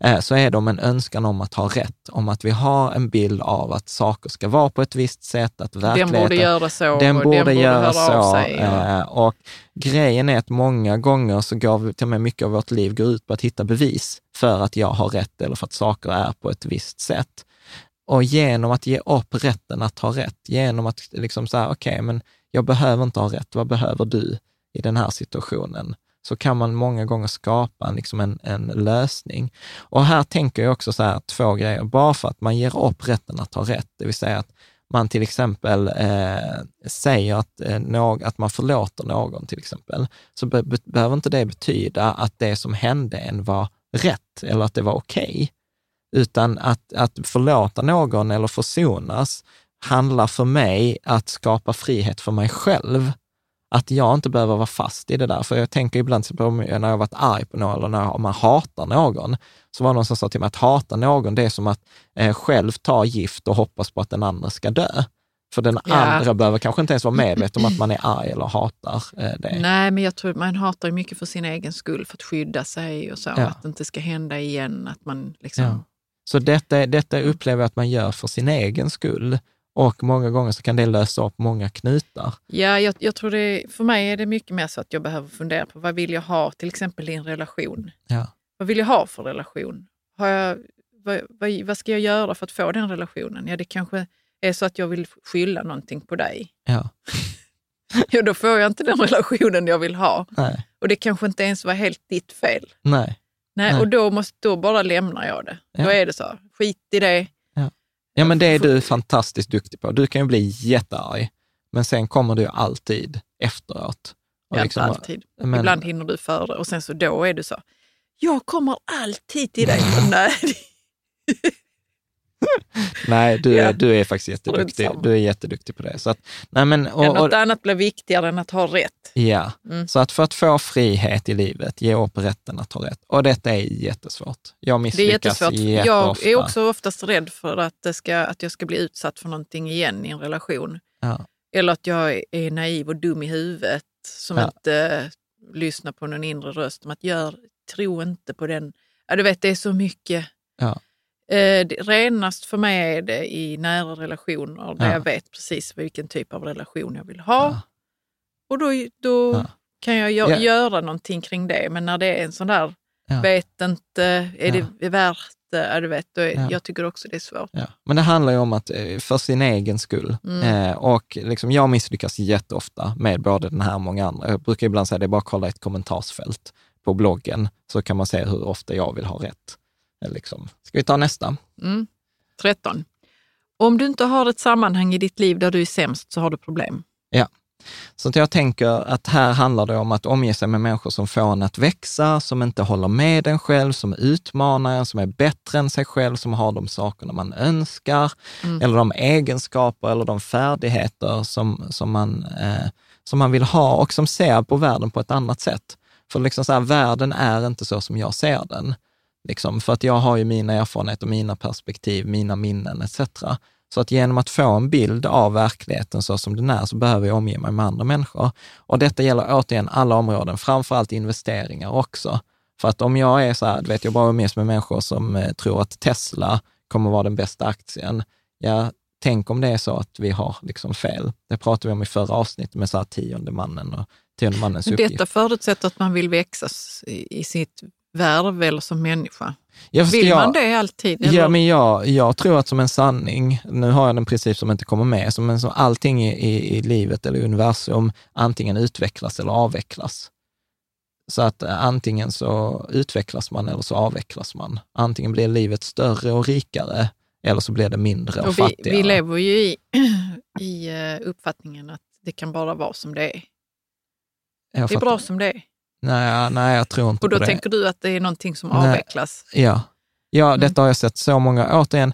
Eh, så är de en önskan om att ha rätt, om att vi har en bild av att saker ska vara på ett visst sätt, att Den verkligheten borde göra så den borde, den borde göra så. sig. Och, eh, Och grejen är att många gånger så går vi, till och med mycket av vårt liv går ut på att hitta bevis för att jag har rätt eller för att saker är på ett visst sätt. Och genom att ge upp rätten att ha rätt, genom att liksom säga, okej, men jag behöver inte ha rätt, vad behöver du i den här situationen? Så kan man många gånger skapa en, liksom en, en lösning. Och här tänker jag också så här, två grejer, bara för att man ger upp rätten att ha rätt, det vill säga att man till exempel eh, säger att, eh, någ, att man förlåter någon till exempel, så be, be, behöver inte det betyda att det som hände en var rätt eller att det var okej. Okay. Utan att, att förlåta någon eller försonas handlar för mig att skapa frihet för mig själv. Att jag inte behöver vara fast i det där. För jag tänker ibland på när jag varit arg på någon eller när man hatar någon, så var det någon som sa till mig att hata någon, det är som att eh, själv ta gift och hoppas på att den andra ska dö. För den ja. andra behöver kanske inte ens vara medveten om att man är arg eller hatar eh, det. Nej, men jag tror man hatar mycket för sin egen skull, för att skydda sig och så. Ja. Att det inte ska hända igen. Att man liksom... Ja. Så detta, detta upplever jag att man gör för sin egen skull. Och många gånger så kan det lösa upp många knutar. Ja, jag, jag tror det, för mig är det mycket mer så att jag behöver fundera på vad vill jag ha till exempel i en relation? Ja. Vad vill jag ha för relation? Har jag, vad, vad, vad, ska jag göra för att få den relationen? Ja, det kanske är så att jag vill skylla någonting på dig. Ja. ja, då får jag inte den relationen jag vill ha. Nej. Och det kanske inte ens var helt ditt fel. Nej. Nej, och då, måste, då bara lämnar jag det. Ja. Då är det så. Skit i det. Ja. men det är du fantastiskt duktig på. Du kan ju bli jättearg, men sen kommer du alltid efteråt. Ja, liksom, alltid. Men... Ibland hinner du före och sen så då är du så. Jag kommer alltid till dig. Nej. nej, du, är, du är faktiskt jätteduktig. Du är jätteduktig på det. Så att, nej men, och, och, Något annat blir viktigare än att ha rätt. Ja, mm. så att för att få frihet i livet, ge upp rätten att ha rätt. Och detta är jättesvårt. Jag misslyckas det är jättesvårt. Jag är också oftast rädd för att, det ska, att jag ska bli utsatt för någonting igen i en relation. Ja. Eller att jag är naiv och dum i huvudet som ja. inte lyssnar på någon inre röst om att gör, tro inte på den. Ja, du vet, det är så mycket. Ja. Eh, renast för mig är det i nära relationer där ja. jag vet precis vilken typ av relation jag vill ha. Ja. Och då, då ja. kan jag gö göra någonting kring det. Men när det är en sån där, vet inte, är det värt det? Du vet, är, Jag tycker också det är svårt. Men det handlar ju om att eh, för sin egen skull. Mm. Eh, och liksom, jag misslyckas jätteofta med både den här och många andra. Jag brukar ibland säga att det är bara att kolla ett kommentarsfält på bloggen, så kan man se hur ofta jag vill ha rätt. Liksom. Ska vi ta nästa? Mm. 13. Om du inte har ett sammanhang i ditt liv där du är sämst så har du problem. Ja. Så jag tänker att här handlar det om att omge sig med människor som får en att växa, som inte håller med en själv, som utmanar en, som är bättre än sig själv, som har de sakerna man önskar, mm. eller de egenskaper eller de färdigheter som, som, man, eh, som man vill ha och som ser på världen på ett annat sätt. För liksom så här, världen är inte så som jag ser den. Liksom, för att jag har ju mina erfarenheter, mina perspektiv, mina minnen etc. Så att genom att få en bild av verkligheten så som den är, så behöver jag omge mig med andra människor. Och detta gäller återigen alla områden, framförallt investeringar också. För att om jag är så här, du vet, jag bara umgås med människor som eh, tror att Tesla kommer vara den bästa aktien. Ja, tänk om det är så att vi har liksom fel. Det pratade vi om i förra avsnittet med så här tionde mannen och tionde mannens Men Detta förutsätter att man vill växa i sitt värv eller som människa. Ja, Vill jag, man det alltid? Eller? Ja, men jag, jag tror att som en sanning, nu har jag en princip som inte kommer med, som, som allting i, i, i livet eller universum antingen utvecklas eller avvecklas. Så att eh, antingen så utvecklas man eller så avvecklas man. Antingen blir livet större och rikare eller så blir det mindre och, och vi, fattigare. Vi lever ju i, i eh, uppfattningen att det kan bara vara som det är. Jag det är fattar. bra som det är. Nej, nej, jag tror inte på det. Och då tänker du att det är någonting som nej. avvecklas? Ja, ja mm. detta har jag sett så många, återigen,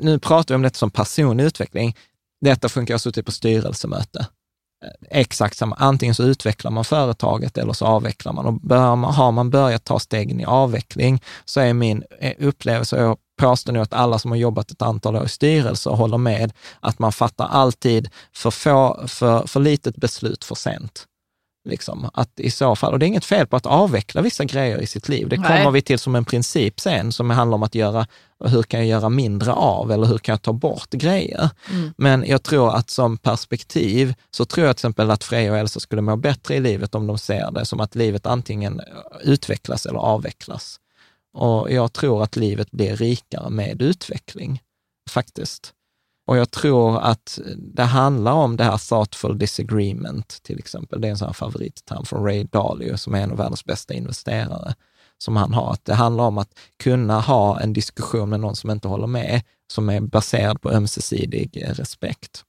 nu pratar vi om detta som personlig utveckling. Detta funkar, jag har suttit på styrelsemöte. Eh, exakt samma, antingen så utvecklar man företaget eller så avvecklar man. Och bör man, har man börjat ta stegen i avveckling så är min eh, upplevelse, och jag påstår nu att alla som har jobbat ett antal år i styrelser håller med, att man fattar alltid för, få, för, för litet beslut för sent. Liksom, att i så fall, och det är inget fel på att avveckla vissa grejer i sitt liv. Det kommer Nej. vi till som en princip sen, som handlar om att göra, hur kan jag göra mindre av eller hur kan jag ta bort grejer? Mm. Men jag tror att som perspektiv, så tror jag till exempel att Freja och Elsa skulle må bättre i livet om de ser det som att livet antingen utvecklas eller avvecklas. Och jag tror att livet blir rikare med utveckling, faktiskt. Och jag tror att det handlar om det här thoughtful disagreement, till exempel. Det är en sån här favoritterm från Ray Dalio, som är en av världens bästa investerare, som han har. Att det handlar om att kunna ha en diskussion med någon som inte håller med som är baserad på ömsesidig respekt.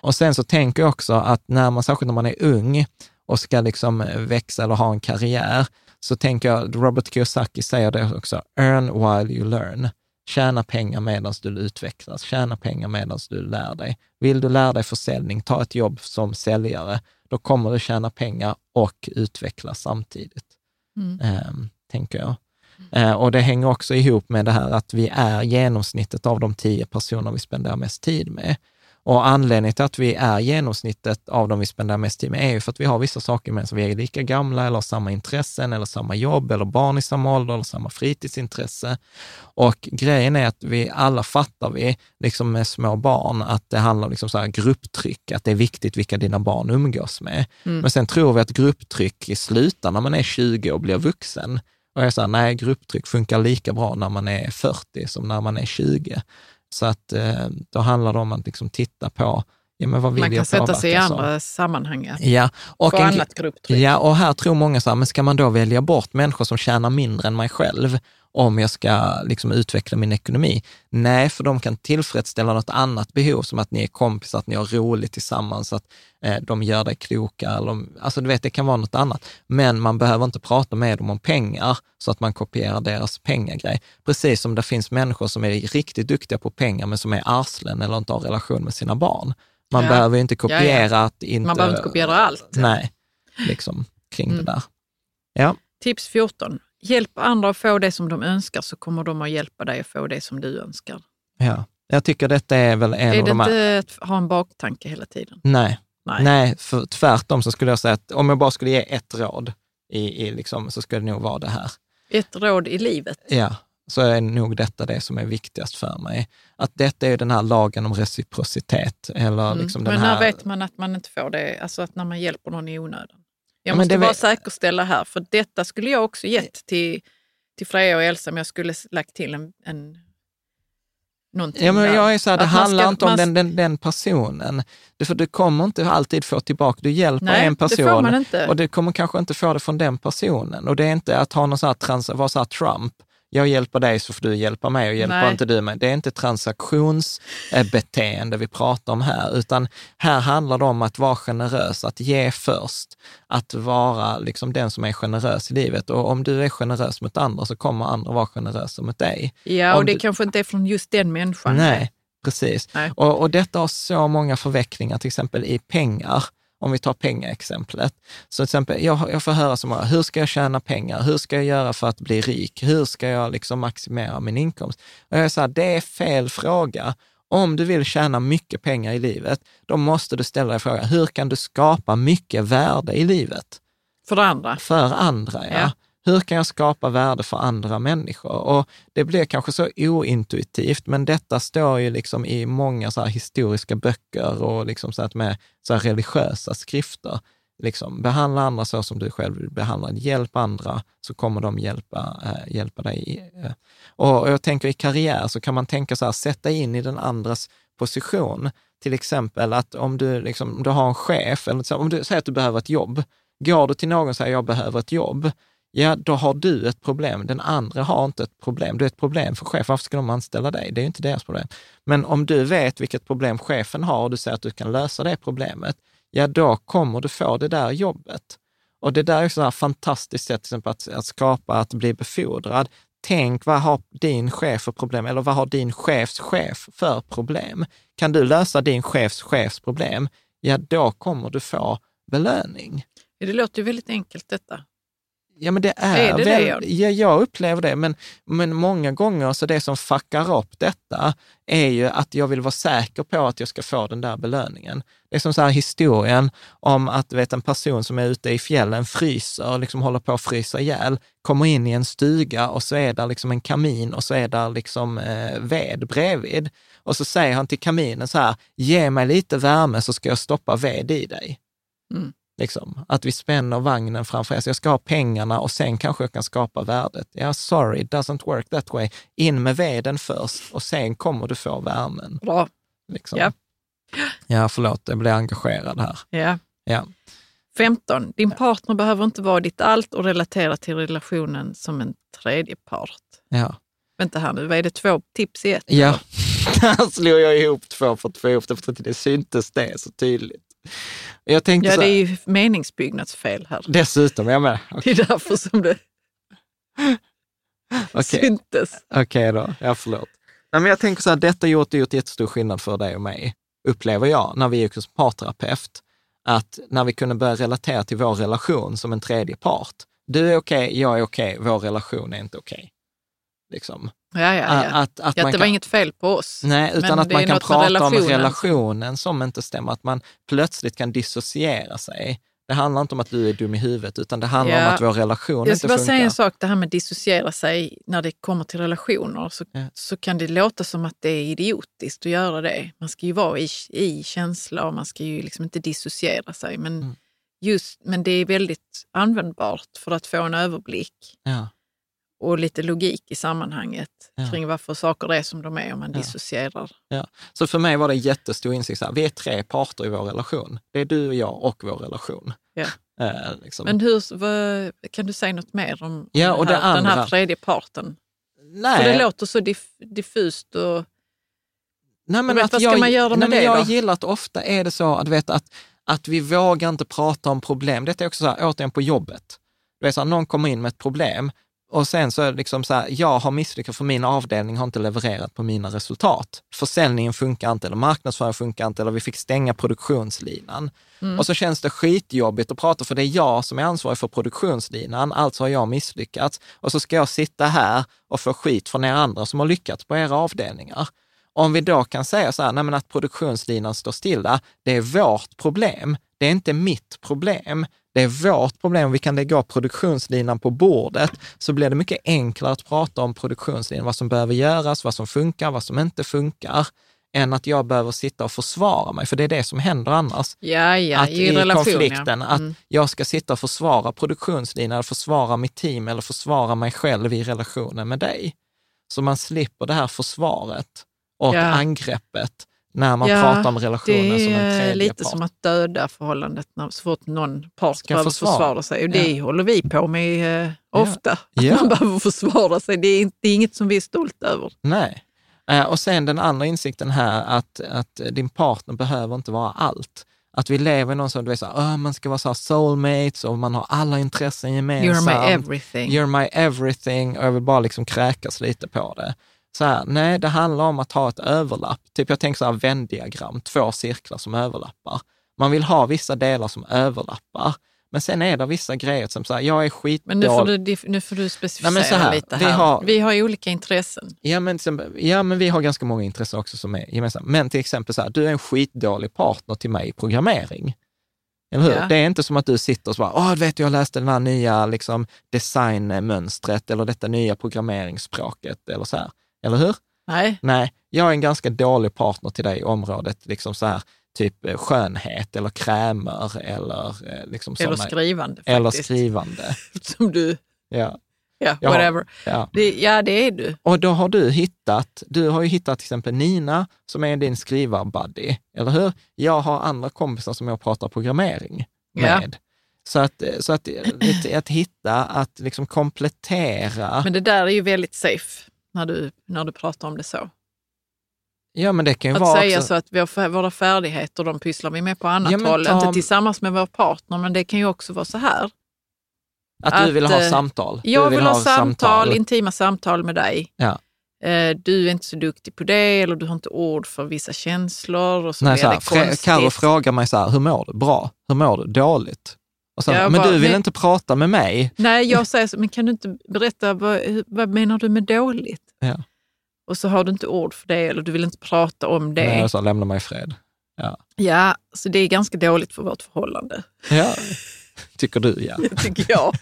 Och sen så tänker jag också att när man, särskilt när man är ung och ska liksom växa eller ha en karriär, så tänker jag, Robert Kiyosaki säger det också, earn while you learn. Tjäna pengar medan du utvecklas, tjäna pengar medan du lär dig. Vill du lära dig försäljning, ta ett jobb som säljare, då kommer du tjäna pengar och utvecklas samtidigt, mm. eh, tänker jag. Eh, och det hänger också ihop med det här att vi är genomsnittet av de tio personer vi spenderar mest tid med. Och anledningen till att vi är genomsnittet av de vi spenderar mest tid med är ju för att vi har vissa saker med som vi är lika gamla eller har samma intressen eller samma jobb eller barn i samma ålder eller samma fritidsintresse. Och grejen är att vi alla fattar vi, liksom med små barn, att det handlar om liksom så här grupptryck, att det är viktigt vilka dina barn umgås med. Mm. Men sen tror vi att grupptryck slutar när man är 20 och blir vuxen. Och jag sa, nej, grupptryck funkar lika bra när man är 40 som när man är 20. Så att eh, då handlar det om att liksom titta på Ja, Man kan sätta sig i andra sammanhang. Ja. Och Få en, annat grupptryck. Ja, och här tror många så här, men ska man då välja bort människor som tjänar mindre än mig själv om jag ska liksom utveckla min ekonomi? Nej, för de kan tillfredsställa något annat behov, som att ni är kompisar, att ni har roligt tillsammans, att eh, de gör dig kloka. Eller, alltså du vet, det kan vara något annat. Men man behöver inte prata med dem om pengar så att man kopierar deras pengagrej. Precis som det finns människor som är riktigt duktiga på pengar, men som är arslen eller inte har relation med sina barn. Man ja. behöver inte kopiera ja, ja. att inte... Man behöver inte kopiera allt. Nej, liksom kring mm. det där. Ja. Tips 14. Hjälp andra att få det som de önskar så kommer de att hjälpa dig att få det som du önskar. Ja, jag tycker detta är väl en är av de här... Är det inte att ha en baktanke hela tiden? Nej, Nej. Nej, för tvärtom så skulle jag säga att om jag bara skulle ge ett råd i, i liksom, så skulle det nog vara det här. Ett råd i livet? Ja, så är nog detta det som är viktigast för mig. Att detta är den här lagen om reciprocitet. Eller mm. liksom Men den när vet man att man inte får det, alltså att när man hjälper någon i onödan? Jag måste bara säkerställa här, för detta skulle jag också gett till, till Freja och Elsa om jag skulle lagt till en, en Ja, men jag är så här, det handlar ska, inte om man... den, den, den, personen. Det, för du kommer inte alltid få tillbaka, du hjälper Nej, en person och du kommer kanske inte få det från den personen. Och det är inte att ha någon så här trans, vara så här Trump, jag hjälper dig så får du hjälpa mig och hjälper Nej. inte du mig. Det är inte transaktionsbeteende vi pratar om här, utan här handlar det om att vara generös, att ge först, att vara liksom den som är generös i livet. Och om du är generös mot andra så kommer andra vara generösa mot dig. Ja, om och det du... kanske inte är från just den människan. Nej, precis. Nej. Och, och detta har så många förvecklingar, till exempel i pengar om vi tar pengaexemplet. Så till exempel, jag, jag får höra så många, hur ska jag tjäna pengar? Hur ska jag göra för att bli rik? Hur ska jag liksom maximera min inkomst? Och jag säger, det är fel fråga. Om du vill tjäna mycket pengar i livet, då måste du ställa dig frågan, hur kan du skapa mycket värde i livet? För andra? För andra, ja. ja. Hur kan jag skapa värde för andra människor? Och det blir kanske så ointuitivt, men detta står ju liksom i många så historiska böcker och liksom så att med så religiösa skrifter. Liksom, behandla andra så som du själv vill behandla Hjälp andra så kommer de hjälpa, äh, hjälpa dig. Och, Och jag tänker i karriär så kan man tänka så här, sätta in i den andras position. Till exempel att om du, liksom, du har en chef, eller om du säger att du behöver ett jobb, går du till någon och säger jag behöver ett jobb, ja då har du ett problem. Den andra har inte ett problem. Du är ett problem för chefen. Varför ska de anställa dig? Det är ju inte deras problem. Men om du vet vilket problem chefen har och du säger att du kan lösa det problemet, ja då kommer du få det där jobbet. Och det där är ett fantastiskt sätt till exempel att, att skapa, att bli befordrad. Tänk, vad har din chef för problem? Eller vad har din chefs chef för problem? Kan du lösa din chefs chefs problem? Ja, då kommer du få belöning. Det låter ju väldigt enkelt detta. Ja, men det är, är det väl, det? Ja, jag upplever det, men, men många gånger så det som fuckar upp detta är ju att jag vill vara säker på att jag ska få den där belöningen. Det är som så här historien om att vet, en person som är ute i fjällen fryser, och liksom håller på att frysa ihjäl, kommer in i en stuga och så är där liksom en kamin och så är där liksom eh, ved bredvid. Och så säger han till kaminen så här, ge mig lite värme så ska jag stoppa ved i dig. Mm. Liksom, att vi spänner vagnen framför oss. Jag ska ha pengarna och sen kanske jag kan skapa värdet. Ja, sorry, it doesn't work that way. In med veden först och sen kommer du få värmen. Bra. Liksom. Ja. ja, förlåt, jag blir engagerad här. Ja. ja. 15. Din partner behöver inte vara ditt allt och relatera till relationen som en tredje part. Ja. Vänta här nu, vad är det två tips i ett? Ja. Där slog jag ihop två för att få ihop det, för att det syntes det så tydligt. Jag tänkte ja, det är ju meningsbyggnadsfel här. dessutom, jag med. Det är därför som det Okej. syntes. Okej då, ja förlåt. Nej, men jag tänker så här, detta gjort, gjort jättestor skillnad för dig och mig, upplever jag, när vi gick hos parterapeut. Att när vi kunde börja relatera till vår relation som en tredje part. Du är okej, jag är okej, vår relation är inte okej. Liksom. Ja, ja, ja. Att, att ja man det var kan, inget fel på oss. nej, utan att man kan prata om relationen. relationen som inte stämmer, att man plötsligt kan dissociera sig. Det handlar inte om att du är dum i huvudet, utan det handlar Ja. om att vår relation Jag inte ska bara funkar. säga en sak, det här med dissociera sig när det kommer till relationer, så, Ja. så kan det låta som att det är idiotiskt att göra det. Man ska ju vara i, i känsla och man ska ju liksom inte dissociera sig. Men, Mm. just, men det är väldigt användbart för att få en överblick Ja. Och lite logik i sammanhanget Ja. kring varför saker är som de är om man Ja. dissocierar. Så för mig var det en jättestor insikt, så här, vi är tre parter i vår relation. Det är du och jag och vår relation. Ja. Eh, liksom. Men hur, vad, kan du säga något mer om Ja, den, och det här, den här andra- tredje parten? nej, För det låter så diff, diffust och nej, men vet, att vad ska jag, man göra med nej, men det Jag då? gillar att ofta är det så att, vet, att, att vi vågar inte prata om problem. Detta är också så här, återigen på jobbet. Du vet, så här, någon kommer in med ett problem och sen så är det liksom så här, jag har misslyckats för min avdelning har inte levererat på mina resultat. Försäljningen funkar inte eller marknadsföringen funkar inte eller vi fick stänga produktionslinan. Mm. Och så känns det skitjobbigt att prata för det är jag som är ansvarig för produktionslinan, alltså har jag misslyckats. Och så ska jag sitta här och få skit från er andra som har lyckats på era avdelningar. Om vi då kan säga så här, nej men att produktionslinan står stilla, det är vårt problem. Det är inte mitt problem. Det är vårt problem. Vi kan lägga upp produktionslinan på bordet så blir det mycket enklare att prata om produktionslinan, vad som behöver göras, vad som funkar, vad som inte funkar, än att jag behöver sitta och försvara mig, för det är det som händer annars ja, ja, att i, i relation, konflikten, ja. att Mm. jag ska sitta och försvara produktionslinjen, eller försvara mitt team eller försvara mig själv i relationen med dig. Så man slipper det här försvaret och angreppet när man Ja, pratar om relationen Det som en är tredje lite part. som att döda förhållandet när, så fort någon part Ska behöver försvara. försvara sig. Och det håller vi på med eh, ofta, att Ja. man behöver försvara sig. Det är, inte, det är inget som vi är stolta över. Nej. Eh, Och sen den andra insikten här, att, att din partner behöver inte vara allt. Att vi lever i någon som, du vet, så här, "Åh, man ska vara så soulmates och man har alla intressen gemensamt. You're my everything. You're my everything och jag vill bara liksom kräkas lite på det. Så här, nej, det handlar om att ha ett överlapp. Typ jag tänker så här Venn-diagram, två cirklar som överlappar. Man vill ha vissa delar som överlappar, men sen är det vissa grejer som så här, jag är skitdålig. Men nu får du, nu får du specificera Nej, så här, lite vi här. har- vi har olika intressen. Ja men, ja, men vi har ganska många intressen också som är gemensamma. Men till exempel så här, du är en skitdålig partner till mig i programmering. Eller hur? Ja. Det är inte som att du sitter och så bara, åh, du vet, jag läste den här nya liksom, designmönstret eller detta nya programmeringsspråket eller så här. Eller hur? Nej, Nej, jag är en ganska dålig partner till dig i området, liksom så här, typ eh, skönhet eller krämer eller eh, liksom eller såna- skrivande faktiskt. eller skrivande. Som du, Ja. ja, Ja. whatever. Ja. Det, ja, det är du. Och då har du hittat, du har ju hittat till exempel Nina som är din skrivarbuddy, eller hur? Jag har andra kompisar som jag pratar programmering Ja. med. Så att, så att, att, att hitta, att liksom komplettera. Men det där är ju väldigt safe när du, när du pratar om det så. ja, men det kan ju Att vara säga också, så att vi har, våra färdigheter, de pysslar vi med på annat Ja, håll. ta- Inte tillsammans med vår partner, men det kan ju också vara så här. att du vill att, ha eh, samtal. Jag vill, ha ett samtal, intima samtal med dig. Ja. Eh, Du är inte så duktig på det eller du har inte ord för vissa känslor och så Nej, så här, det. Karo frågar mig så här, hur mår du? Bra. Hur mår du? Dåligt. Så, men bara- du vill men- inte prata med mig? Nej, jag säger så, men kan du inte berätta, vad, vad menar du med dåligt? Ja. Och så har du inte ord för det eller du vill inte prata om det. Nej, sa, lämna mig i fred. Ja, så det är ganska dåligt för vårt förhållande, Ja, tycker du ja. tycker jag.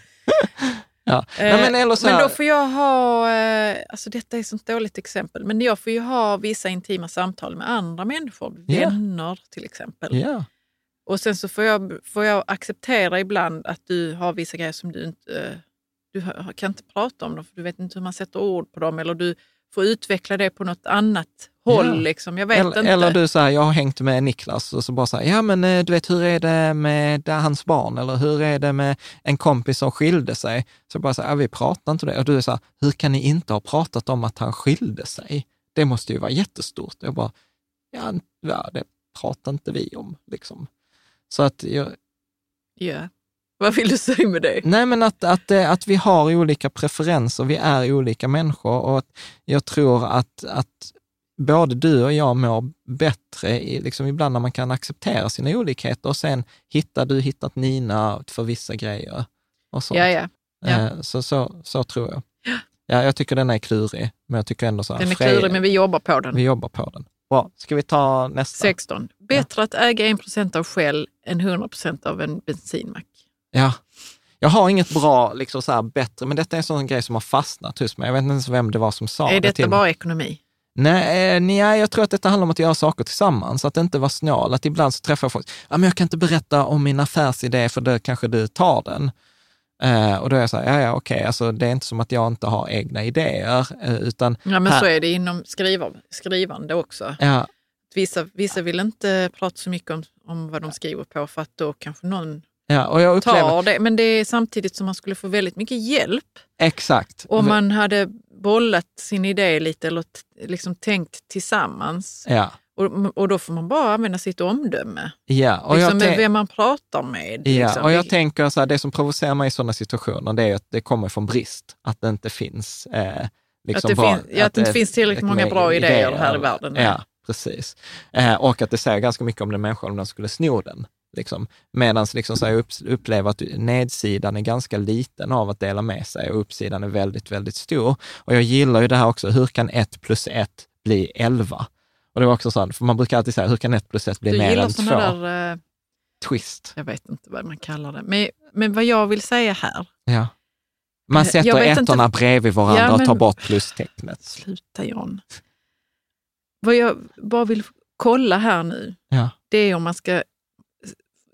ja. Nej, Eh, men, eller så men här, då får jag ha, eh, alltså detta är ett sånt dåligt exempel, men jag får ju ha vissa intima samtal med andra människor, Ja. vänner till exempel. ja. Och sen så får jag, får jag acceptera ibland att du har vissa grejer som du inte eh, du kan inte prata om dem, för du vet inte hur man sätter ord på dem. Eller du får utveckla det på något annat håll. Ja. Liksom. Jag vet Eller, inte. eller du säger, jag har hängt med Niklas och så bara säger, ja men eh, du vet hur är det med hans barn eller hur är det med en kompis som skilde sig? Så bara säger, ja vi pratar inte om det. Och du är så här, hur kan ni inte ha pratat om att han skilde sig? det måste ju vara jättestort. Jag bara, ja, ja det pratar inte vi om. Liksom. Så att jag... Ja. Vad vill du säga med det? Nej, men att, att, att vi har olika preferenser, vi är olika människor och jag tror att, att både du och jag mår bättre i, liksom ibland när man kan acceptera sina olikheter och sen hittar du hittat Nina för vissa grejer. Och sånt. Ja, ja. ja. Eh, så, så, så tror jag. Ja, jag tycker den är klurig, men jag tycker ändå så här, Den är klurig, men vi jobbar på den. Vi jobbar på den. Bra, ska vi ta nästa? 16. Bättre ja. att äga 1% av Shell än 100% av en bensinmack. Ja, jag har inget bra, liksom så här, bättre, men detta är en sån grej som har fastnat hos mig. Jag vet inte ens vem det var som sa är det. Är detta till bara ekonomi? Nej, nej, jag tror att detta handlar om att göra saker tillsammans, att inte vara snål. Att ibland så träffar jag folk, ja, men jag kan inte berätta om min affärsidé för då kanske du tar den. Uh, och då är jag så här, ja, ja okej, okay. alltså, det är inte som att jag inte har egna idéer, uh, utan... Ja, men här... så är det inom skriva, skrivande också. Ja. Vissa, vissa vill inte prata så mycket om, om vad de skriver på, för att då kanske någon Ja, och jag upplever... tar det. Men det är samtidigt som man skulle få väldigt mycket hjälp. Exakt. Om man hade bollat sin idé lite eller liksom tänkt tillsammans. Ja. Och, och då får man bara använda sitt omdöme. Ja, och liksom jag vem man pratar med. Ja, liksom. och jag tänker så här, det som provocerar mig i sådana situationer, det är att det kommer från brist. Att det inte finns... Eh, liksom att det, var, fin ja, att det inte finns tillräckligt många bra idéer, idéer här i världen. Ja, precis. Eh, och att det säger ganska mycket om den människan om den skulle sno den. Liksom. Medan liksom så jag upplever att nedsidan är ganska liten av att dela med sig och uppsidan är väldigt, väldigt stor. Och jag gillar ju det här också, hur kan ett plus ett bli elva? Och det var också så, för man brukar alltid säga, hur kan ett plus ett bli du mer än två? Där, uh, Twist. Jag vet inte vad man kallar det. Men, men vad jag vill säga här. Ja. Man sätter ettorna inte... bredvid varandra ja, men... och tar bort plustecknet. Sluta John. Vad jag bara vill kolla här nu, ja. det är om man ska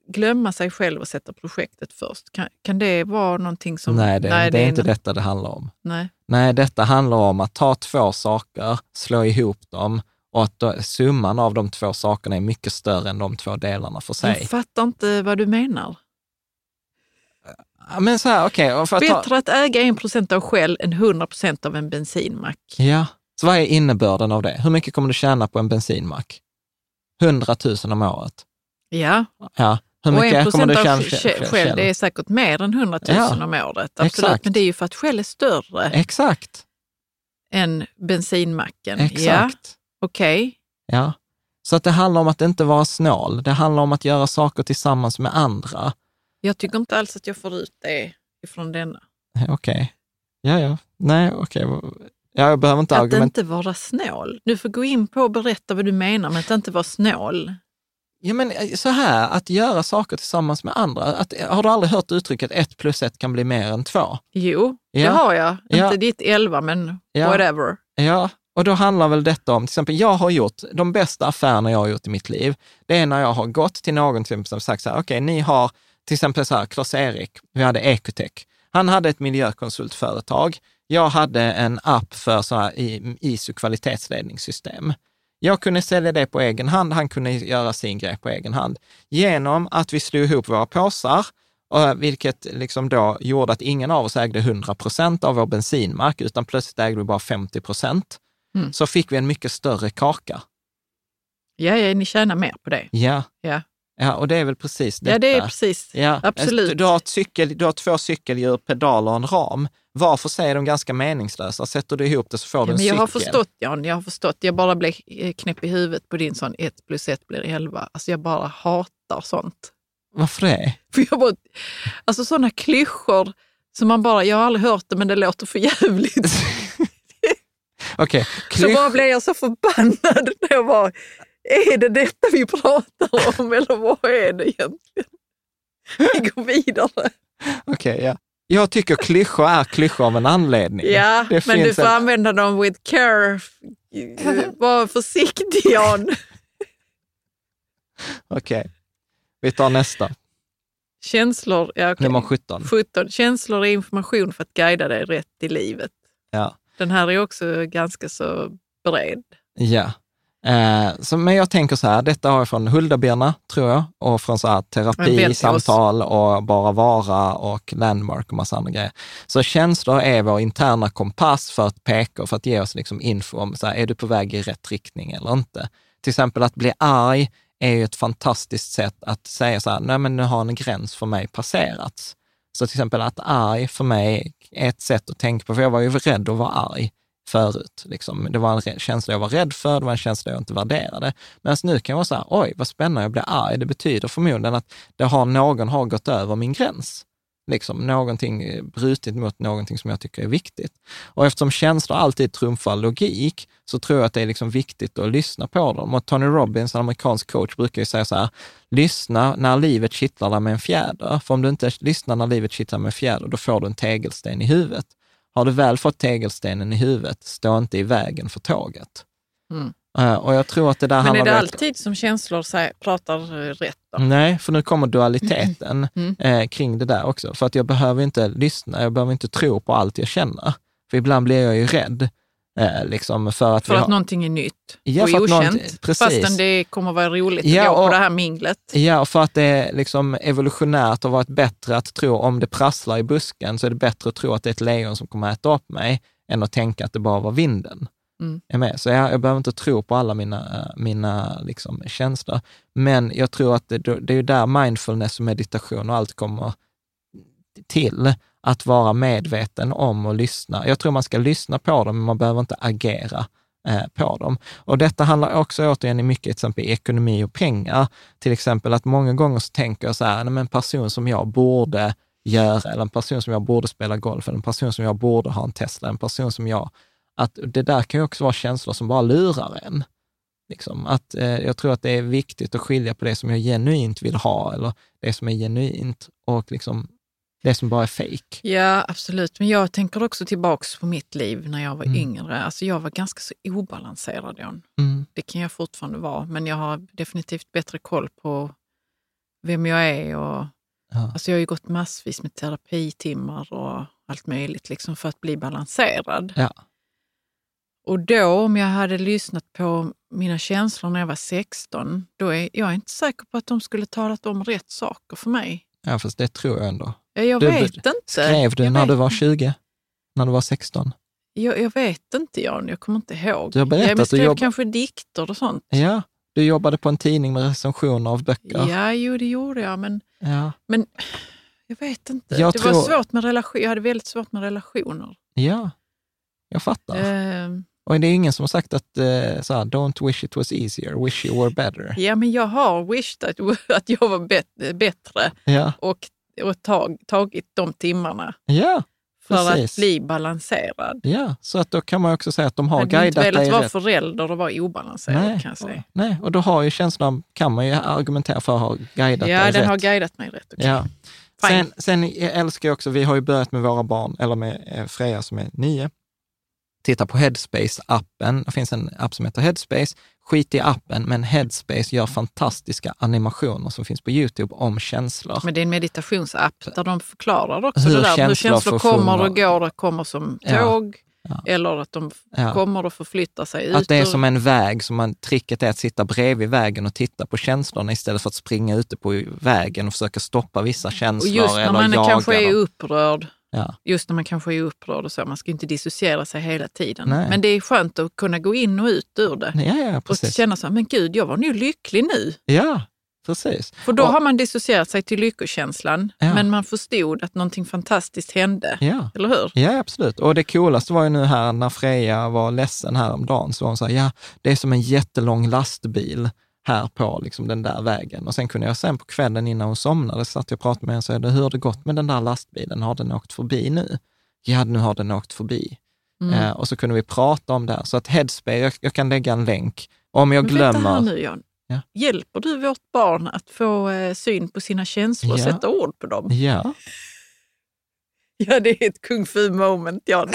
glömma sig själv och sätta projektet först. Kan, kan det vara någonting som... Nej, det, nej, det är inte detta det handlar om. Nej. nej, detta handlar om att ta två saker, slå ihop dem och att då, summan av de två sakerna är mycket större än de två delarna för sig. Jag fattar inte vad du menar. Men så här, okay, Bättre ta... att äga 1% av Shell än 100 av en bensinmack. Ja, så vad är innebörden av det? Hur mycket kommer du tjäna på en bensinmack? 100 000 om året. Ja. ja. Hur mycket och 1 procent av Shell, det är säkert mer än 100 000 ja, om året. Absolut. Exakt. Men det är ju för att Shell är större exakt. än bensinmacken. Exakt. Ja. Okej. Okay. Ja. Så att det handlar om att inte vara snål. Det handlar om att göra saker tillsammans med andra. Jag tycker inte alls att jag får ut det ifrån denna. Okej. Okay. Ja, ja. Nej, okej. Okay. Ja, jag behöver inte att argument... inte vara snål. Du får gå in på och berätta vad du menar med att inte vara snål. Ja, men eh, så här, att göra saker tillsammans med andra. Att, har du aldrig hört uttrycket ett plus ett kan bli mer än två? Jo, ja. det har jag. Ja. Inte ditt elva, men ja. whatever. Ja, och då handlar väl detta om, till exempel jag har gjort, de bästa affärerna jag har gjort i mitt liv, det är när jag har gått till någon till exempel, som sagt så här, okej, okay, ni har till exempel så här, Klas-Erik, vi hade Ecotech. Han hade ett miljökonsultföretag. Jag hade en app för så här ISO kvalitetsledningssystem. Jag kunde sälja det på egen hand, han kunde göra sin grej på egen hand. Genom att vi slog ihop våra påsar, vilket liksom då gjorde att ingen av oss ägde 100 procent av vår bensinmark, utan plötsligt ägde vi bara 50 procent, mm. så fick vi en mycket större kaka. Ja, ja, ni tjänar mer på det. Ja. ja. Ja, och det är väl precis detta. Ja, det är precis. Ja. Absolut. Du har, cykel, du har två cykelhjul, pedaler och en ram. Var för sig är de ganska meningslösa. Sätter du ihop det så får ja, du en men jag cykel. Har förstått, Jan, jag har förstått. Jag bara blev knäpp i huvudet på din sån 1 plus 1 blir 11. Alltså jag bara hatar sånt. Varför det? För jag bara, alltså sådana klyschor som man bara, jag har aldrig hört det men det låter för jävligt. Okej. Okay. Klysch... Så bara blev jag så förbannad när jag bara, är det detta vi pratar om eller vad är det egentligen? Vi går vidare. Okej, okay, ja. Jag tycker klyschor är klyschor av en anledning. Ja, det men du får en... använda dem with care. Var försiktig Jan. Okej, okay. vi tar nästa. Känslor, ja, okay. Nummer 17. 17. Känslor är information för att guida dig rätt i livet. Ja. Den här är också ganska så bred. Ja. Eh, så, men jag tänker så här, detta har jag från Huldabirna, tror jag, och från så här terapi, samtal och bara vara och landmark och massa andra grejer. Så känslor är vår interna kompass för att peka och för att ge oss liksom info om, så här, är du på väg i rätt riktning eller inte? Till exempel att bli arg är ju ett fantastiskt sätt att säga så här, nej men nu har en gräns för mig passerats. Så till exempel att arg för mig är ett sätt att tänka på, för jag var ju rädd att vara arg förut. Liksom. Det var en känsla jag var rädd för, det var en känsla jag inte värderade. Men nu kan jag vara så här, oj vad spännande, jag blir arg. Det betyder förmodligen att det har, någon har gått över min gräns. Liksom någonting eh, brutit mot någonting som jag tycker är viktigt. Och eftersom känslor alltid trumfar logik, så tror jag att det är liksom viktigt att lyssna på dem. Och Tony Robbins, en amerikansk coach, brukar ju säga så här, lyssna när livet kittlar dig med en fjäder. För om du inte lyssnar när livet kittlar med en fjäder, då får du en tegelsten i huvudet. Har du väl fått tegelstenen i huvudet, stå inte i vägen för tåget. Mm. Uh, och jag tror att det där Men är det alltid som känslor säger, pratar rätt? Då? Nej, för nu kommer dualiteten mm. mm. eh, kring det där också. För att jag behöver inte lyssna, jag behöver inte tro på allt jag känner. För ibland blir jag ju rädd Eh, liksom för att, för att har... någonting är nytt ja, och okänt, precis. fastän det kommer vara roligt att ja, gå på det här minglet. Ja, och för att det är liksom evolutionärt har varit bättre att tro, om det prasslar i busken, så är det bättre att tro att det är ett lejon som kommer att äta upp mig, än att tänka att det bara var vinden. Mm. Är med. Så jag, jag behöver inte tro på alla mina, mina liksom, känslor. Men jag tror att det, det är där mindfulness och meditation och allt kommer till att vara medveten om och lyssna. Jag tror man ska lyssna på dem, men man behöver inte agera eh, på dem. Och detta handlar också återigen i mycket till exempel ekonomi och pengar. Till exempel att många gånger så tänker jag så här, en person som jag borde göra, eller en person som jag borde spela golf, eller en person som jag borde ha en Tesla, en person som jag, att det där kan ju också vara känslor som bara lurar en. Liksom, att, eh, jag tror att det är viktigt att skilja på det som jag genuint vill ha, eller det som är genuint, och liksom det som bara är fejk. Ja, absolut. Men jag tänker också tillbaks på mitt liv när jag var mm. yngre. Alltså jag var ganska så obalanserad då. Mm. Det kan jag fortfarande vara, men jag har definitivt bättre koll på vem jag är. Och, ja. alltså jag har ju gått massvis med terapitimmar och allt möjligt liksom för att bli balanserad. Ja. Och då, om jag hade lyssnat på mina känslor när jag var 16, då är jag inte säker på att de skulle talat om rätt saker för mig. Ja, fast det tror jag ändå. Jag du, vet inte. Skrev du jag när du var 20? När du var 16? Jag, jag vet inte Jan, jag kommer inte ihåg. Du har berättat jag skrev jobb... kanske dikter och sånt. Ja, du jobbade på en tidning med recensioner av böcker. Ja, jo det gjorde jag, men, ja. men jag vet inte. Jag det tror... var svårt med relation. Jag hade väldigt svårt med relationer. Ja, jag fattar. Uh... Och det är ingen som har sagt att uh, så här, don't wish it was easier, wish you were better. Ja, men jag har wished att, att jag var bet bättre. Ja. Och och tag, tagit de timmarna. Ja, för att bli balanserad. Ja, så att då kan man också säga att de har guidat dig rätt. Jag inte velat vara förälder och vara obalanserad nej, kan jag säga. Nej, och då har ju känslan, kan man ju argumentera för, att ha guidat ja, dig rätt. Ja, den har guidat mig rätt. Okay. Ja. Sen, sen älskar jag också, vi har ju börjat med våra barn, eller med eh, Freja som är nio, titta på Headspace-appen. Det finns en app som heter Headspace. Skit i appen, men Headspace gör fantastiska animationer som finns på YouTube om känslor. Men det är en meditationsapp där de förklarar också hur det där, känslor hur känslor kommer och går och kommer som tåg. Ja. Eller att de ja. kommer och förflyttar sig ut. Att det är som en väg, som man, tricket är att sitta bredvid vägen och titta på känslorna istället för att springa ute på vägen och försöka stoppa vissa känslor. Och just när man jaga kanske är upprörd, Ja. Just när man kanske är upprörd och så. Man ska inte dissociera sig hela tiden. Nej. Men det är skönt att kunna gå in och ut ur det. Ja, ja, och känna så men gud, jag var nu lycklig nu. Ja, precis. För då och, har man dissocierat sig till lyckokänslan, men man förstod att någonting fantastiskt hände. Ja. Eller hur? Ja, absolut. Och det coolaste var ju nu här när Freja var ledsen häromdagen, så hon sa, ja, det är som en jättelång lastbil här på liksom den där vägen. Och sen kunde jag sen på kvällen innan hon somnade, satt jag och pratade med henne och sa, hur har det gått med den där lastbilen? Har den åkt förbi nu? Ja, nu har den åkt förbi. Mm. Eh, och så kunde vi prata om det. Så att Headspace, jag, jag kan lägga en länk. Om jag Men glömmer... Här nu Jan. Ja. Hjälper du vårt barn att få eh, syn på sina känslor och sätta ord på dem? Ja. Ja, det är ett kung fu moment, Jan.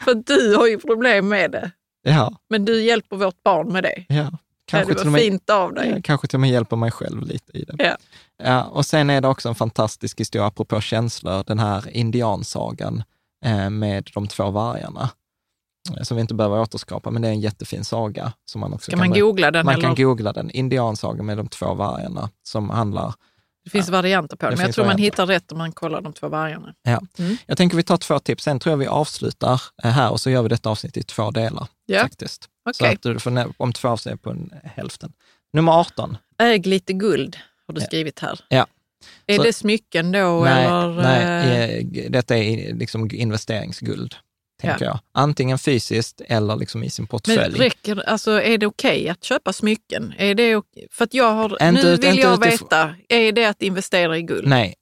För du har ju problem med det. Ja. Men du hjälper vårt barn med det. Ja. Kanske det var fint av dig. Ja, kanske till och med hjälper mig själv lite i det. Ja. Ja, och sen är det också en fantastisk historia, apropå känslor, den här indiansagan eh, med de två vargarna. som vi inte behöver återskapa, men det är en jättefin saga. Som man också Ska kan man googla den? Man eller? kan googla den, Indiansaga med de två vargarna, som handlar det finns ja, varianter på det, men jag tror varianter. man hittar rätt om man kollar de två vargarna. Ja. Mm. Jag tänker vi tar två tips, sen tror jag vi avslutar eh, här och så gör vi detta avsnitt i två delar. Ja. faktiskt. Okay. Så att du får, om två avsnitt på en, hälften. Nummer 18. Äg lite guld, har du skrivit här. Ja. Är så, det smycken då? Nej, eller? nej eh, detta är liksom investeringsguld tänker ja. jag. Antingen fysiskt eller liksom i sin portfölj. Men räcker, alltså, är det okej okay att köpa smycken? Är det okay? För att jag har, inte, nu vill jag utifrån... veta, är det att investera i guld? Nej.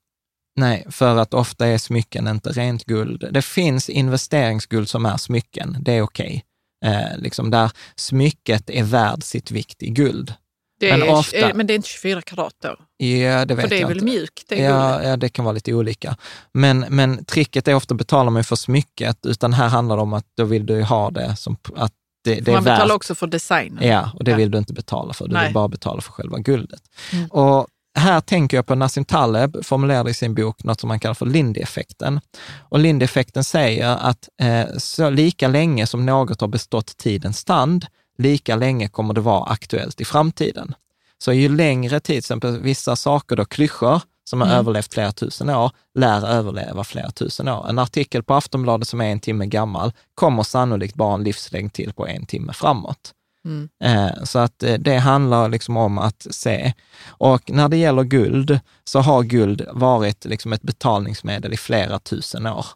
Nej, för att ofta är smycken inte rent guld. Det finns investeringsguld som är smycken, det är okej. Okay. Eh, liksom där smycket är värd sitt vikt i guld. Det är, men, ofta, men det är inte 24 karat då? Ja, det vet För det är jag väl inte. mjukt? Det ja, ja, det kan vara lite olika. Men, men tricket är ofta betalar man för smycket, utan här handlar det om att då vill du ha det som att det, det man är betalar värt. också för designen. Ja, och det ja. vill du inte betala för. Du Nej. vill bara betala för själva guldet. Mm. Och här tänker jag på Nassim Taleb formulerade i sin bok något som man kallar för Lindy-effekten. Och Lindy-effekten säger att eh, så lika länge som något har bestått tidens stand, lika länge kommer det vara aktuellt i framtiden. Så ju längre tid, till exempel vissa saker, då klyschor, som har Mm. överlevt flera tusen år, lär överleva flera tusen år. En artikel på Aftonbladet som är en timme gammal kommer sannolikt bara en livslängd till på en timme framåt. Mm. Eh, Så att eh, det handlar liksom om att se. Och när det gäller guld, så har guld varit liksom ett betalningsmedel i flera tusen år.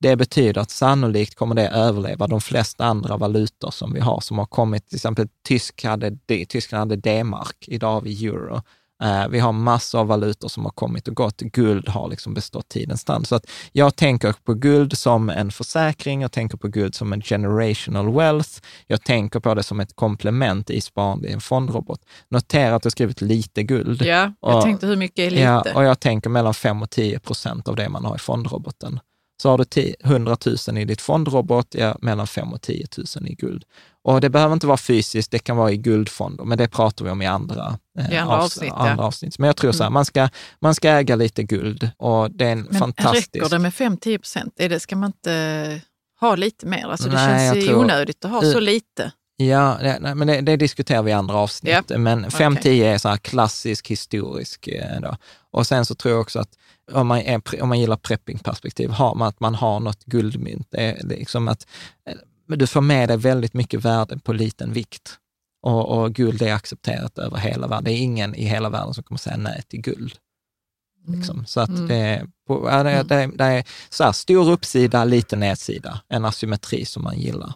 Det betyder att sannolikt kommer det överleva de flesta andra valutor som vi har, som har kommit, till exempel Tysk hade, Tyskland hade D-mark, idag har vi euro. Eh, vi har massor av valutor som har kommit och gått. Guld har liksom bestått tidens stand. Så att jag tänker på guld som en försäkring, jag tänker på guld som en generational wealth, jag tänker på det som ett komplement i sparande i en fondrobot. Notera att jag skrivit lite guld. Ja, jag Och- tänkte hur mycket är lite? Ja, och jag tänker mellan 5 och 10 procent av det man har i fondroboten. Så har du 10 100 000 i ditt fondrobot, ja, mellan 5 och 10 000 i guld. Och det behöver inte vara fysiskt, det kan vara i guldfonder, men det pratar vi om i andra, eh, I andra avs- avsnitt, ja. andra avsnitt. Men jag tror så här, Mm. man ska, man ska äga lite guld och det är en Men fantastisk... räcker det med 5-10 procent? Ska man inte ha lite mer? Alltså det Nej, känns ju tror- onödigt att ha så lite. Ja, det, nej, men det, det diskuterar vi i andra avsnitt. Men 5-10 är så här klassisk historisk. eh, Då. Och sen så tror jag också att om man, är, om man gillar preppingperspektiv, har man att man har något guldmynt. Det är liksom att eh, du får med dig väldigt mycket värde på liten vikt. Och, och guld är accepterat över hela världen. Det är ingen i hela världen som kommer säga nej till guld. Liksom. Så att Mm. det, på, ja, det, det, det är så här, stor uppsida, liten nedsida. En asymmetri som man gillar.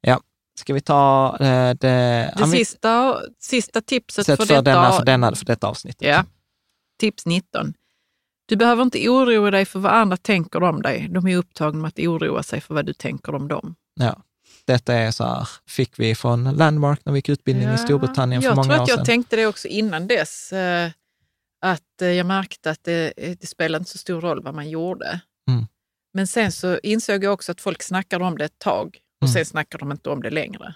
Ja, ska vi ta eh, det... Det ja, sista, sista tipset för, för, detta, denna, för, denna, för detta avsnittet. Ja. Tips 19. Du behöver inte oroa dig för vad andra tänker om dig. De är upptagna med att oroa sig för vad du tänker om dem. Ja. Detta är så här, fick vi från Landmark när vi gick utbildning i Storbritannien för jag många tror år att jag sedan. tänkte det också innan dess. Eh, att eh, jag märkte att det, det spelade inte så stor roll vad man gjorde. Mm. Men sen så insåg jag också att folk snackade om det ett tag och Mm. sen snackar de inte om det längre.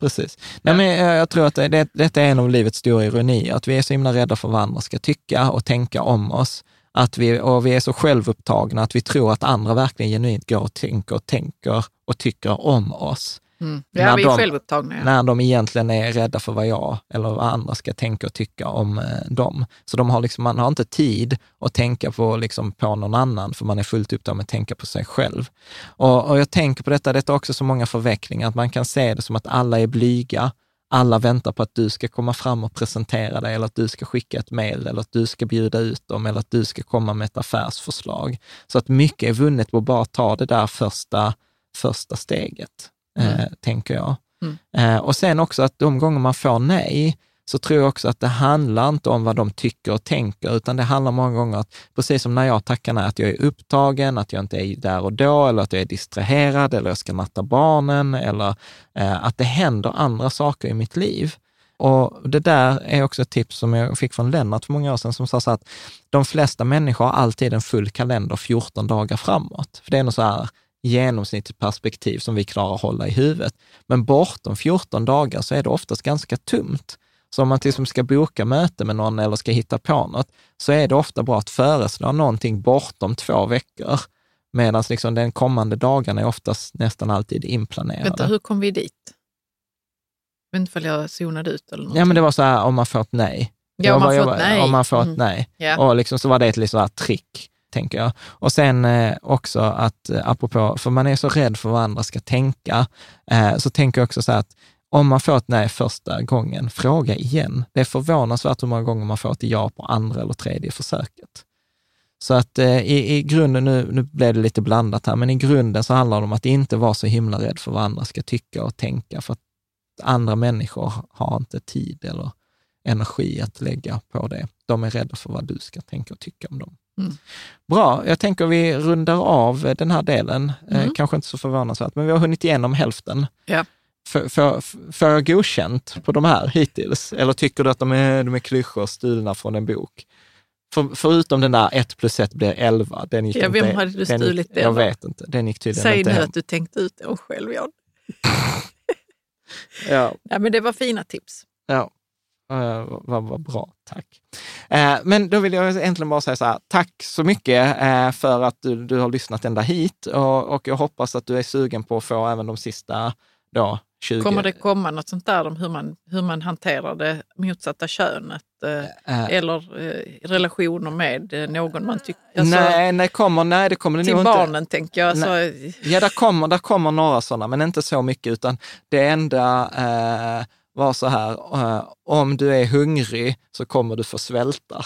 Precis. Nej, men jag, jag tror att det, det, detta är en av livets stora ironier, att vi är så himla rädda för vad andra ska tycka och tänka om oss. Att vi, och vi är så självupptagna att vi tror att andra verkligen genuint går och tänker och tänker och tycker om oss. Ja, När vi är de- självupptagna. Ja. När de egentligen är rädda för vad jag eller vad andra ska tänka och tycka om eh, dem. Så de har liksom, man har inte tid att tänka på, liksom, på någon annan, för man är fullt upptagen med att tänka på sig själv. Och, och jag tänker på detta, detta är också så många förvecklingar, att man kan se det som att alla är blyga, alla väntar på att du ska komma fram och presentera dig, eller att du ska skicka ett mejl, eller att du ska bjuda ut dem, eller att du ska komma med ett affärsförslag. Så att mycket är vunnet på att bara ta det där första, första steget, eh, Mm. tänker jag. Mm. Eh, och sen också att de gånger man får nej, så tror jag också att det handlar inte om vad de tycker och tänker, utan det handlar många gånger att, precis som när jag tackar nej, att jag är upptagen, att jag inte är där och då, eller att jag är distraherad, eller jag ska natta barnen, eller eh, att det händer andra saker i mitt liv. Och det där är också ett tips som jag fick från Lennart för många år sedan, som sa så att de flesta människor har alltid en full kalender 14 dagar framåt. För det är nog så här genomsnittligt perspektiv som vi klarar att hålla i huvudet. Men bortom 14 dagar så är det oftast ganska tomt. Så om man exempel ska boka möte med någon eller ska hitta på något, så är det ofta bra att föreslå någonting bortom två veckor. Medan liksom den kommande dagarna är oftast nästan alltid inplanerade. Vänta, hur kom vi dit? Jag vet inte om jag zonade ut eller något. Ja, men det var så här om man får ett nej. Ja, om man får ett nej. Om man får ett Mm. nej. Ja. Och liksom så var det ett liksom här trick, tänker jag. Och sen eh, också att, eh, apropå, för man är så rädd för vad andra ska tänka, eh, så tänker jag också så här att om man får ett nej första gången, fråga igen. Det är förvånansvärt hur många gånger man får ett ja på andra eller tredje försöket. Så att eh, i, i grunden, nu, nu blev det lite blandat här, men i grunden så handlar det om att inte vara så himla rädd för vad andra ska tycka och tänka, för att andra människor har inte tid eller energi att lägga på det. De är rädda för vad du ska tänka och tycka om dem. Mm. Bra, jag tänker vi rundar av eh, den här delen. Eh, Mm. kanske inte så förvånansvärt, men vi har hunnit igenom hälften. Ja. Får- jag godkänt på de här hittills? Eller tycker du att de är, de är klyschor stulna från en bok? För, förutom den där 1 plus 1 blir 11. Den gick Ja, inte, vem hade du den stulit gick, den Jag vet inte. Den gick tydligen Säg inte nu hem. att du tänkt ut den själv, Jan. Ja, Ja, men det var fina tips. Ja, uh, vad vad bra. Tack. Eh, men då vill jag egentligen bara säga så här, tack så mycket eh, för att du, du har lyssnat ända hit och, och jag hoppas att du är sugen på att få även de sista då, 20... Kommer det komma något sånt där om hur man, hur man hanterar det motsatta könet? Eh, eller eh, relationer med någon man tycker... Alltså, nej, nej, kommer, nej, det kommer det till nog barnen tänker jag. Alltså, Ja, där kommer, där kommer några sådana, men inte så mycket, utan det enda eh, var så här, eh, om du är hungrig så kommer du få svälta.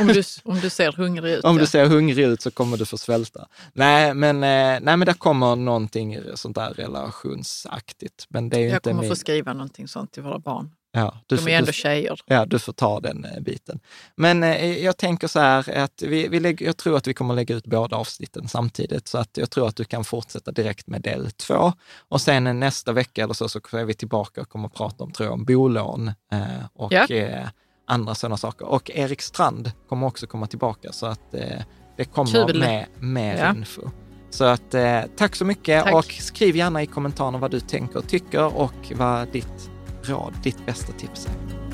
om, du, om du ser hungrig ut. Om ja. du ser hungrig ut så kommer du få svälta. Nej, men, eh, nej, men det kommer någonting sånt där relationsaktigt. Men det är jag inte kommer min... få skriva någonting sånt till våra barn. Ja, du, De är ändå du, tjejer. ja, du får ta den eh, biten. Men eh, jag tänker så här att vi, vi lägger, jag tror att vi kommer lägga ut båda avsnitten samtidigt, så att jag tror att du kan fortsätta direkt med del två. Och sen eh, nästa vecka eller så, så är vi tillbaka och kommer att prata om, tror jag, om bolån eh, och Ja. eh, andra sådana saker. Och Erik Strand kommer också komma tillbaka, så att eh, det kommer Kul. med mer Ja. info. Så att tack så mycket Tack. och skriv gärna i kommentarerna vad du tänker och tycker och vad ditt råd, ditt bästa tips är.